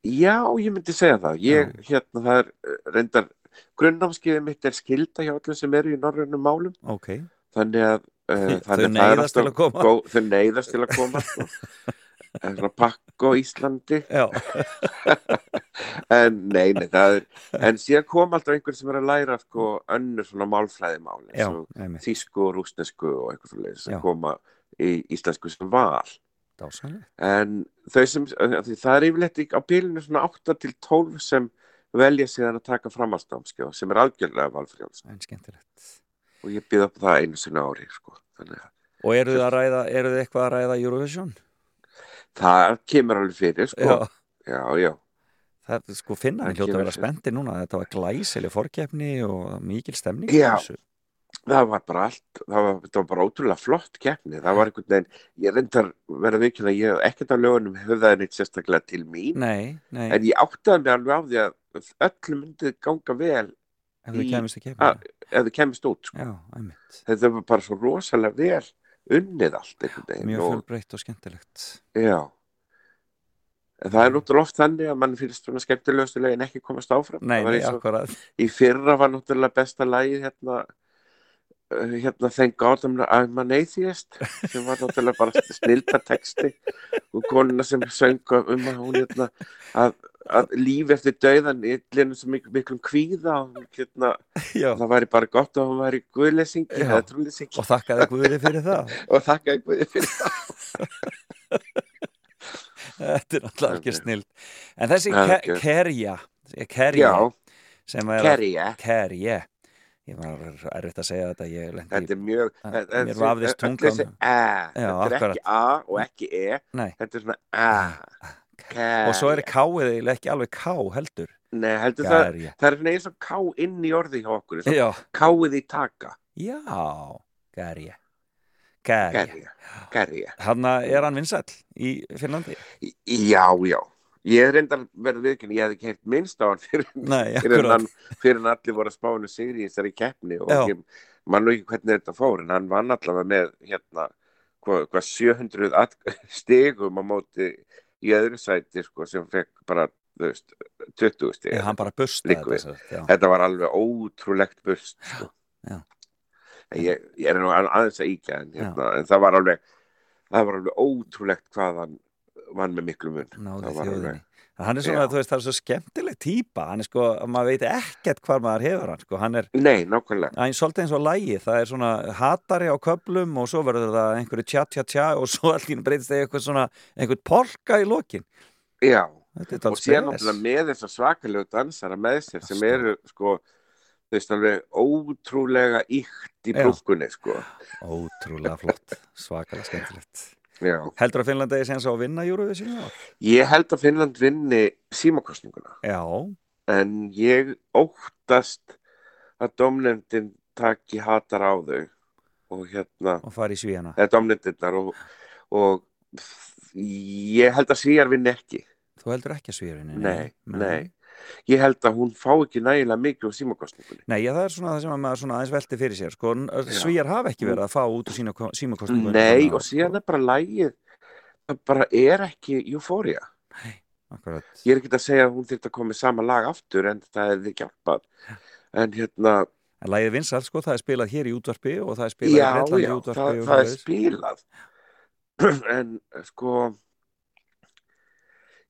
Já, ég myndi segja það. Ég, hérna, það er eh, reyndar, grunnnámskeiðið mitt er skilda hjá öllum sem eru í norrænum málum. Ok. Þannig að, uh, Þau það er neyðast til að koma. Góð, þau neyðast til að koma. sko. *laughs* en svona pakko Íslandi Já, *laughs* en nei, nei, það er en síðan kom alltaf einhver sem er að læra sko önnur svona málfræðimál já, einmitt, þýsku og rúsnesku og eitthvað svo leiðis Já. að koma í íslensku sem val dásanlega. en þau sem, það er yfirleitt á bílinu svona 8 til 12 sem velja síðan að taka framhaldsnámskjá sem er algjörlega valfrjáls En skemmtilegt. og ég býð upp það einu sinna ári sko. þannig Og eru þið að ræða, eru þið eitthvað að ræða Eurovision? það kemur alveg fyrir sko. Já, já, já, það sko finna, Það við hljóta að vera spennti núna, þetta var glæsileg fórkeppni og mikil stemning. Já. þessu. Það var bara allt það var, það var bara ótrúlega flott keppni. Það var einhvern veginn, ég reyndar verða vikinn að ég ekkert á lögunum höfðaði neitt sérstaklega til mín Nei, nei, en ég áttaði mig alveg á því að öllum myndið ganga vel ef í- kemist að- ef þið kemist út sko. Já, þetta var bara svo rosalega vel unnið allt Mjög og, fjölbreytt og skemmtilegt. já. En það er náttúrulega oft þannig að mann finnst svona skemmtilegustu lögin ekki komast áfram. Nei, nei, akkurat. í fyrra var náttúrulega besta lagið hérna hérna Thank God I'm, an Atheist sem var náttúrulega bara *laughs* snilda texti og konuna sem söng um að hún hérna að, að líf eftir dauðan illinu sem miklu, miklum kvíða og hérna, Já, það væri bara gott að hún væri guðleysingi Já. eða trúleysingi og þakkaði Guði fyrir það. *laughs* og þakkaði guði fyrir það *laughs* Þetta er alltaf ekki snill. En þessi. Kerja, Kerja, sem er Kerja Kerja, ég var erfitt að segja þetta, ég lendi þetta er mjög Það- þetta- mér vafðist tungan. þetta er ekki A og ekki E Nei, þetta er svona A og svo er K-ið eiginlega ekki alveg K heldur. Nei, heldur það, Kerja. það er svona eins og ká inn í orði hjá okkur, káið í taka, já, Kerja. gerja, gerja. Hann er hann vinsæll í Finnlandi? Já, já, ég reyndar verið viðkynni, ég hef ekki heilt minnst á hann fyrir, Nei, fyrir, hann, fyrir en allir voru að spáinu sigri í þessari keppni og Já. ég man nú ekki hvernig þetta fór, en hann vann allavega með hérna, hvað, hvað 700 at- stigum á móti í öðru sæti, sko, sem fekk bara, veist, 20 stig. Hann bara busta Liggur við. þetta. Þetta var alveg ótrúlegt bust, sko. Ég, ég er nú aðeins að íkja en, hérna, en það var alveg það var alveg ótrúlegt hvað hann vann með miklu mun náði þjóðinni. Hann er svona, Já. þú veist, það er svo skemmtileg típa, hann er sko, maður veit ekkert hvað maður hefur hann, sko, hann er, Nei, nákvæmlega hann er svolítið eins og lægi, það er svona hatari á köplum og svo verður það einhverju tja tja tja og svo allir breytist það í eitthvað svona, einhvern polka í lokin. Já, og spes. náttúrulega með þessar svakalegu dansara með sér sem eru sko þú veist alveg ótrúlega ykt í Já. brúkkunni sko Ótrúlega flott, svakalega skemmtilegt. Já. Heldur að Finnlandi er séns á að vinna Eurovision? Ég held að Finnland vinni símakostninguna Já, en ég óttast að domnefndin taki hatar á þau og hérna og fara í svíjana. eða og, og ég held að svíjar vinni ekki Þú heldur ekki að svíjurinn? nei, nei, ég held að hún fá ekki nægilega mikið úr símakostningunni Nei, já, það er svona það sem að maður svona aðeins velti fyrir sér. Sko, Já. svíjar hafa ekki verið að fá út úr sína símakostningu. nei, og síðan er bara lægið það bara er ekki eufória Akkurat. ég er ekki að segja að hún þyrfti að koma með sama lag aftur en það er þið hjálpað en hérna, En lægið vinsal, sko, það er spilað hér í útvarpi og það er spilað já, í Breitlandi já í útvarpi. það, og það er spilað *clears throat* en sko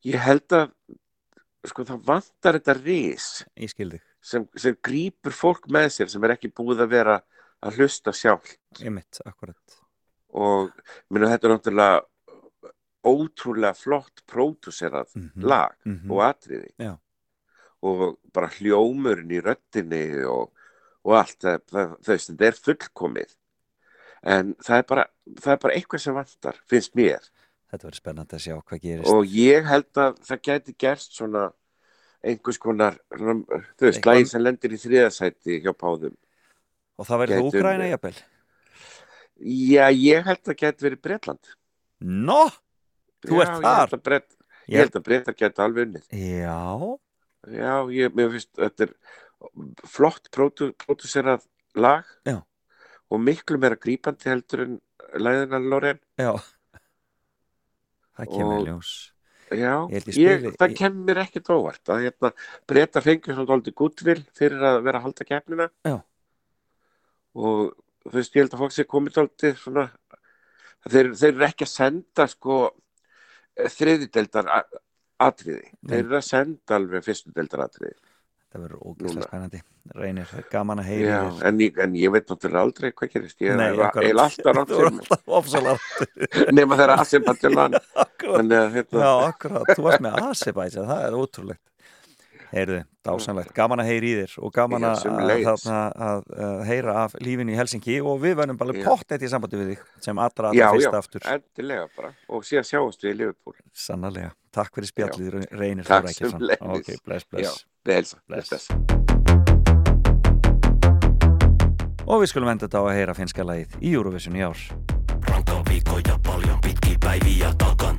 ég held að sko það vantar þetta ris sem, sem grýpur fólk með sér sem er ekki búið að vera að hlusta sjálf ég mitt, akkurat. og minna þetta er náttúrulega ótrúlega flott pródúserað Mhm, lag mhm. og atriði Já. og bara hljómurinn í röddinni og, og allt það, það, það, það er fullkomið en það er, bara, það er bara eitthvað sem vantar, finnst mér Þetta verður spennandi að sjá hvað gerist. og ég held að það gæti gerst svona einhvers konar þú veist, lagi sem lendir í þriðasæti hjá páðum Og það verður það gæti- Úgræna, jafnvel. já, ég held að það gæti verið Bretland Nó, þú ert þar. ég held að Bretland gæti alveg unnið Já, Já, ég, mér finnst, þetta er flott pródú- pródúserað lag Já. og miklu meira grípandi heldur en læðina Loren. já það kemur ljós Já, ég, ég, það kemur ekkert óvart að hérna breyta fengur svona doldi gútvill fyrir að vera að halda kemnina já. og þú veist ég held að fólk sé komið doldi svona þeir, þeir eru ekki að senda sko þriðideldar atriði, Nei. þeir eru að senda alveg fyrstudeldar atriði það verður ógeðslega spennandi. Reynir gaman að heyra en, en ég veit náttúrulega aldrei hvað gerist. Ég Nei, er eða alltaf rátt sem *laughs* nema þeirra Aserbaidsján *laughs* hérna- Já, akkurat. Þú varst með Aserbaidsján, það er ótrúlegt. Heyrðu, dásanlegt, gaman að heyra í þér og gaman að, að, að, að heyra af lífinu í Helsingi og við verðum bara pott eitt í sambandi við þig sem allra, allra já, fyrst já, aftur. Já, já, endilega bara. Og síðan sjáumst við í Liverpool. Sannarlega. Takk fyrir spjallið, reynir þú rækjaðsan Ok, bless, bless, bless. bless. Og við skulum enda þetta á að heyra finska lagið í Eurovision í ár. Rankan viikkoja paljon pitkiä päiviä takan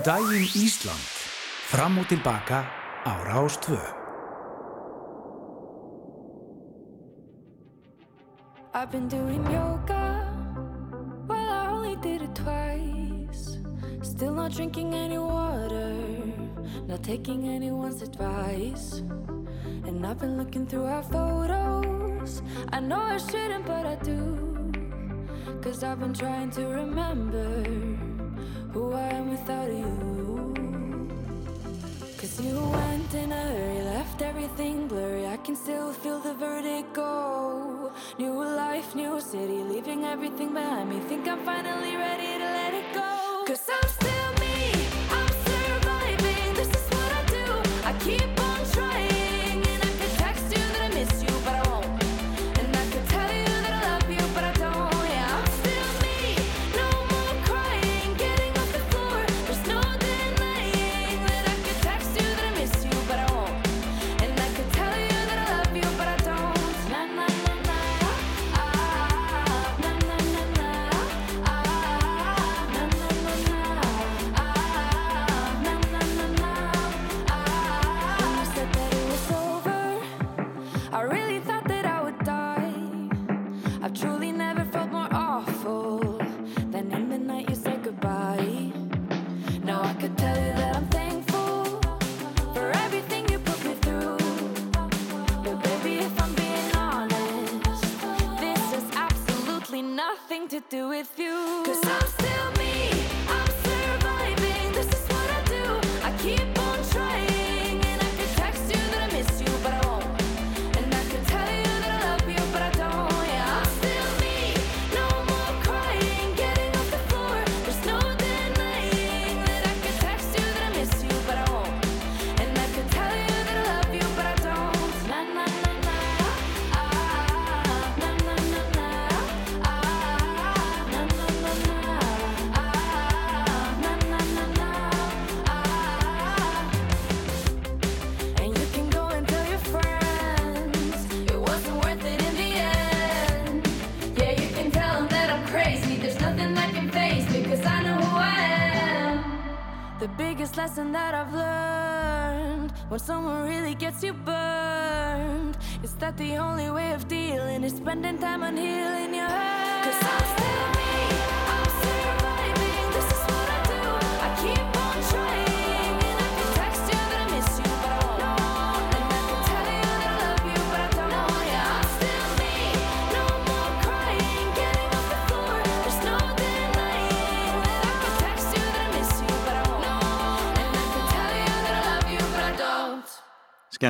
um daginn Ísland. Fram og tilbaka á Rástvö. I've been doing yoga Well I only did it twice Still not drinking any water Not taking anyone's advice And I've been looking through our photos I know I shouldn't but I do Cause I've been trying to remember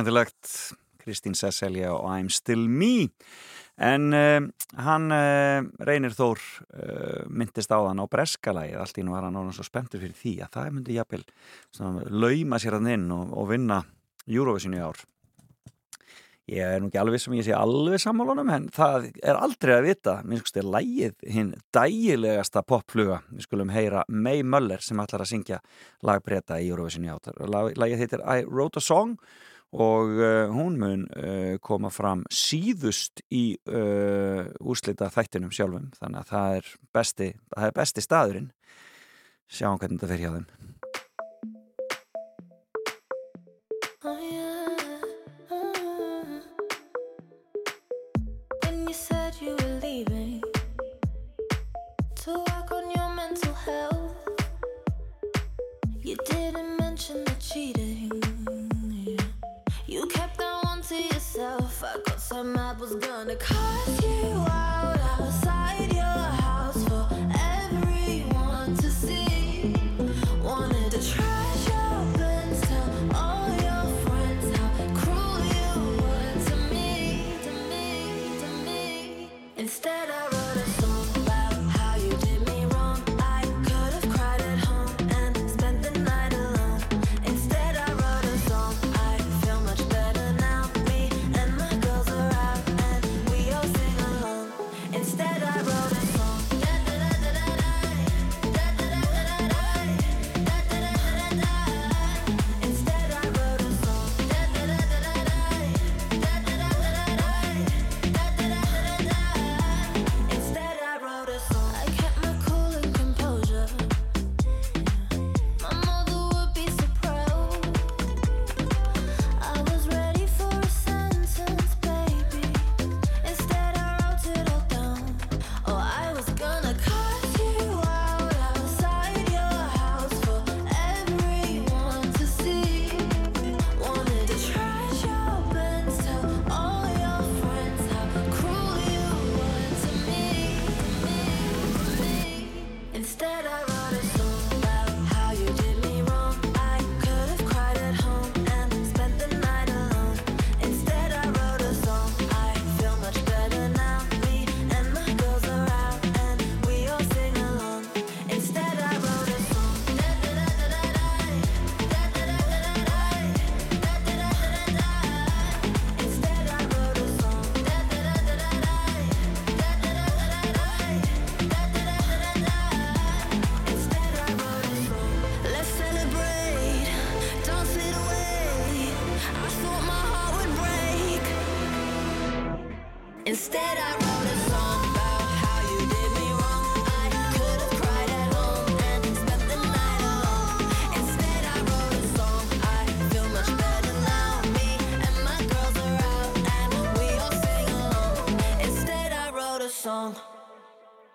skemmtilegt. Kristín Sesselja og I'm Still Me. En uh, hann uh, reynir þór eh, uh, myndist á þann á breskalægi allt í nú var hann alveg svo spenntur fyrir því að það myndi jafnvel lauma sér hann inn og, og vinna Eurovision í ár. Ég er nú ekki alveg sem um ég sé alveg sammálunum en það er aldrei að vita. Minn skusti lægið hinn dægilegasta popfluga við skulum heyra May Möller sem ætlar að syngja lagbreyta í Eurovision í ár. Lægið heitir I Wrote a Song og og uh, hún mun uh, koma fram síðust í eh, uh, úslita þættinum sjálfum. Þannig að það er besti, það er besti staðurinn. Sjáum hvernig þetta fyrir hjá þeim. myself. I got some apples gonna cut.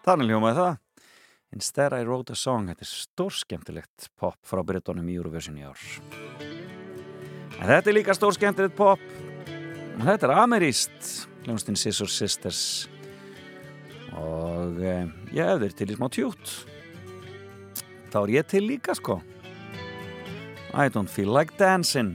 Þannig hljómaði það. Instead I wrote a song. Þetta er stórskemtilegt pop frá Brytónum í Eurovision í ár. En þetta er líka stórskemtilegt pop. En þetta er ameríst. Hljómsdyn Sissur Sisters. Og eh, ég hefði til í smá tjút. Þá er ég til líka sko. I don't feel like dancing.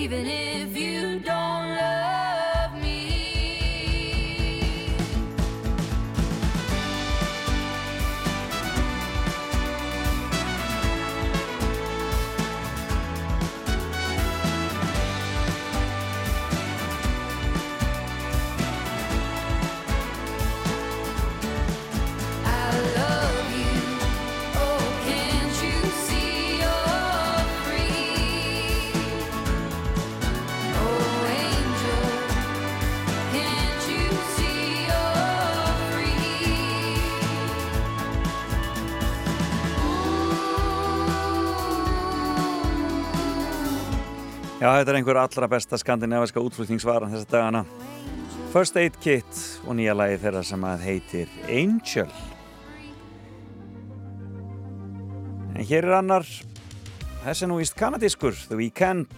even if Já, þetta er einhver allra besta skandinaviska útflutningsvaran þessa dagana. First Aid Kit og nýja lagi þeirra sem að heitir Angel. En hér er annar, þessi nú íst kanadískur, The Weeknd.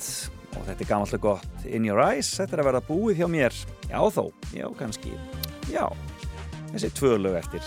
Og þetta er gammalt og gott, In Your Eyes, þetta er að vera búið hjá mér. Já þó, já kannski, já, þessi tvölu eftir.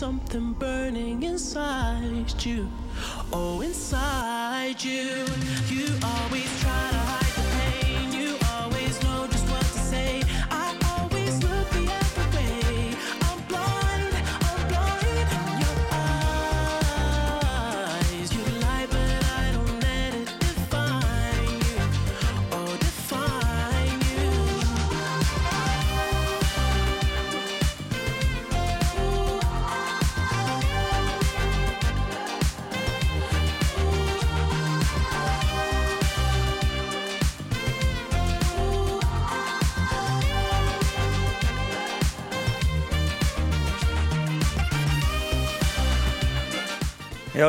Something burning inside you. Oh, inside you. You always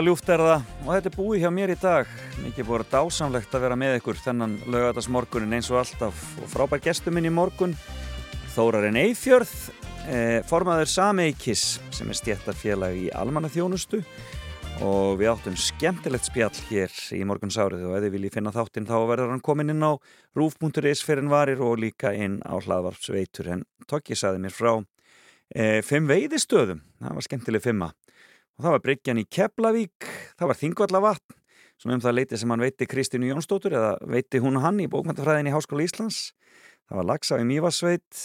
Já, ljúft er það? Og þetta er búið hjá mér í dag. Mikið að dásamlegt að vera með ykkur þennan lögatarsmorgunin eins og alltaf og frábær gestur minn í morgun Þórarinn Eifjörð eh, formaður Sameikis sem er stjættarfélag í almannaþjónustu. Og við áttum skemmtilegt spjall hér í morgunsárið og ef þið viljið finna þáttinn þá verður hann komin inn á rúf.is fyrir en varir og líka inn á hlaðvarpsveitur en Tokki saði mér frá eh, fimm veiðistöðum, það var skemmtileg fimma og það var Bryggjan í Keflavík, það var Þingvallavatn, svona um það leiti sem hann veiti Kristínu Jónsdóttur eða veiti hún hann í bókmæntafræðin í Háskóla Íslands. Það var Lagsá í Mývarsveit,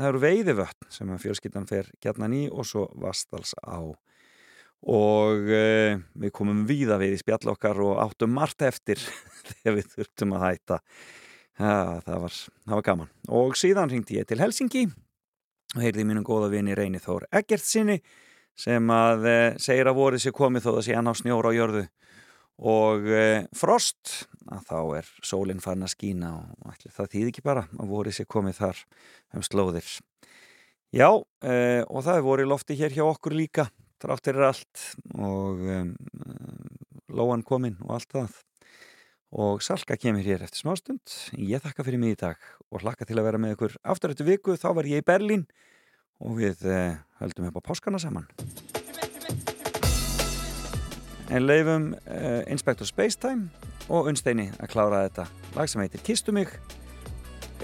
það eru veiðivötn sem fjölskyldan fer gætnan í og svo Vastals á. Og uh, við komum víða við í spjall okkar og áttum margt eftir *laughs* þegar við þurftum að hætta. Ja, það, var, það var gaman. Og síðan ringdi ég til Helsingi og heyrði mínum góða vini Reyni Þór Eggertsinni sem að e, segir að vorið sé komið þó það sé hann á snjóra á jörðu. Og e, frost að þá er sólinn farin að skína og ætli, það þýð ekki bara að vorið sé komið þar um slóðir. Já e, og það er vorið lofti hér hjá okkur líka þráttir er allt og lóan kominn og allt það. Og Salka kemur hér eftir smástund. Ég þakka fyrir mig í dag og hlakka til að vera með ykkur aftur eftir viku. Þá var ég í Berlín og við höldum upp á páskana saman. En leifum eh, Inspector Spacetime og Unsteini að klára þetta lag sem heitir Kistu mig.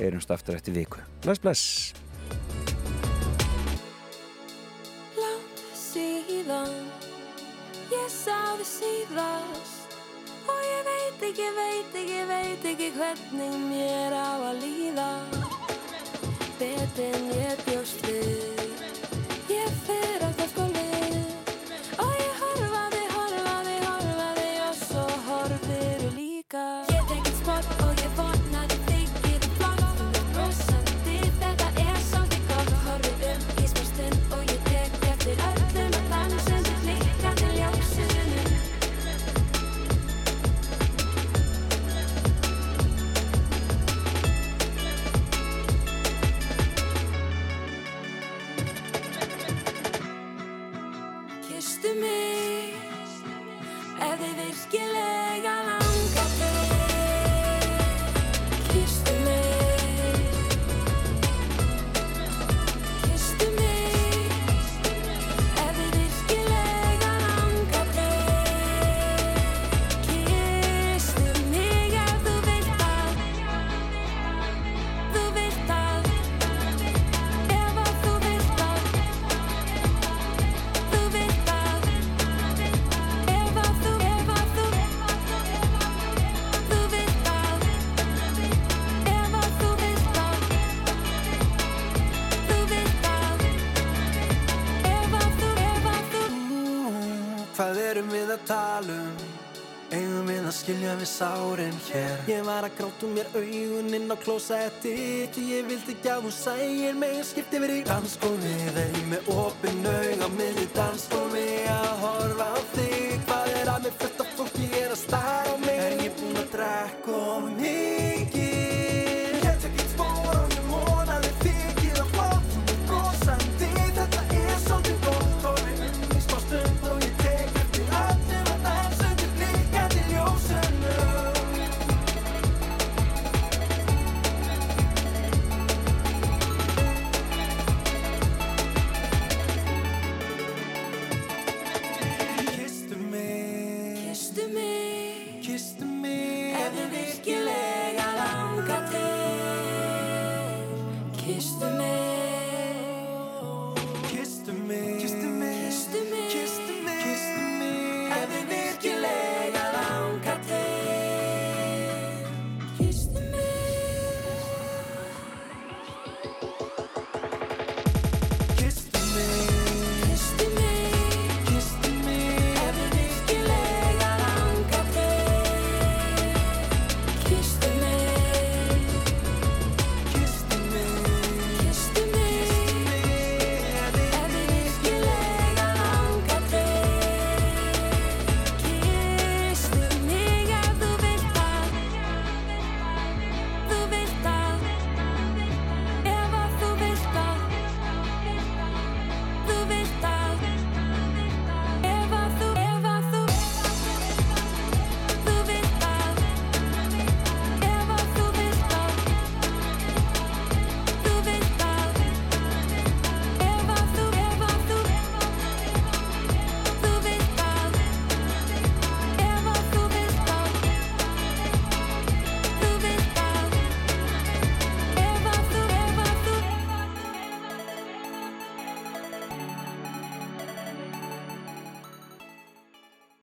Erumst aftur eftir viku. Bless bless. Langt síðan Ég sá þið síðast. Og ég veit ekki, veit ekki, veit ekki hvernig mér á að líða. Betur en ég bjóst við sárin hér. Ég var að gráta um mér auguninn á klósetti Því ég vildi ekki að hún sægir mig Skipti verið í danskómi Þegar ég með opin auga miður danskómi Að horfa á þig?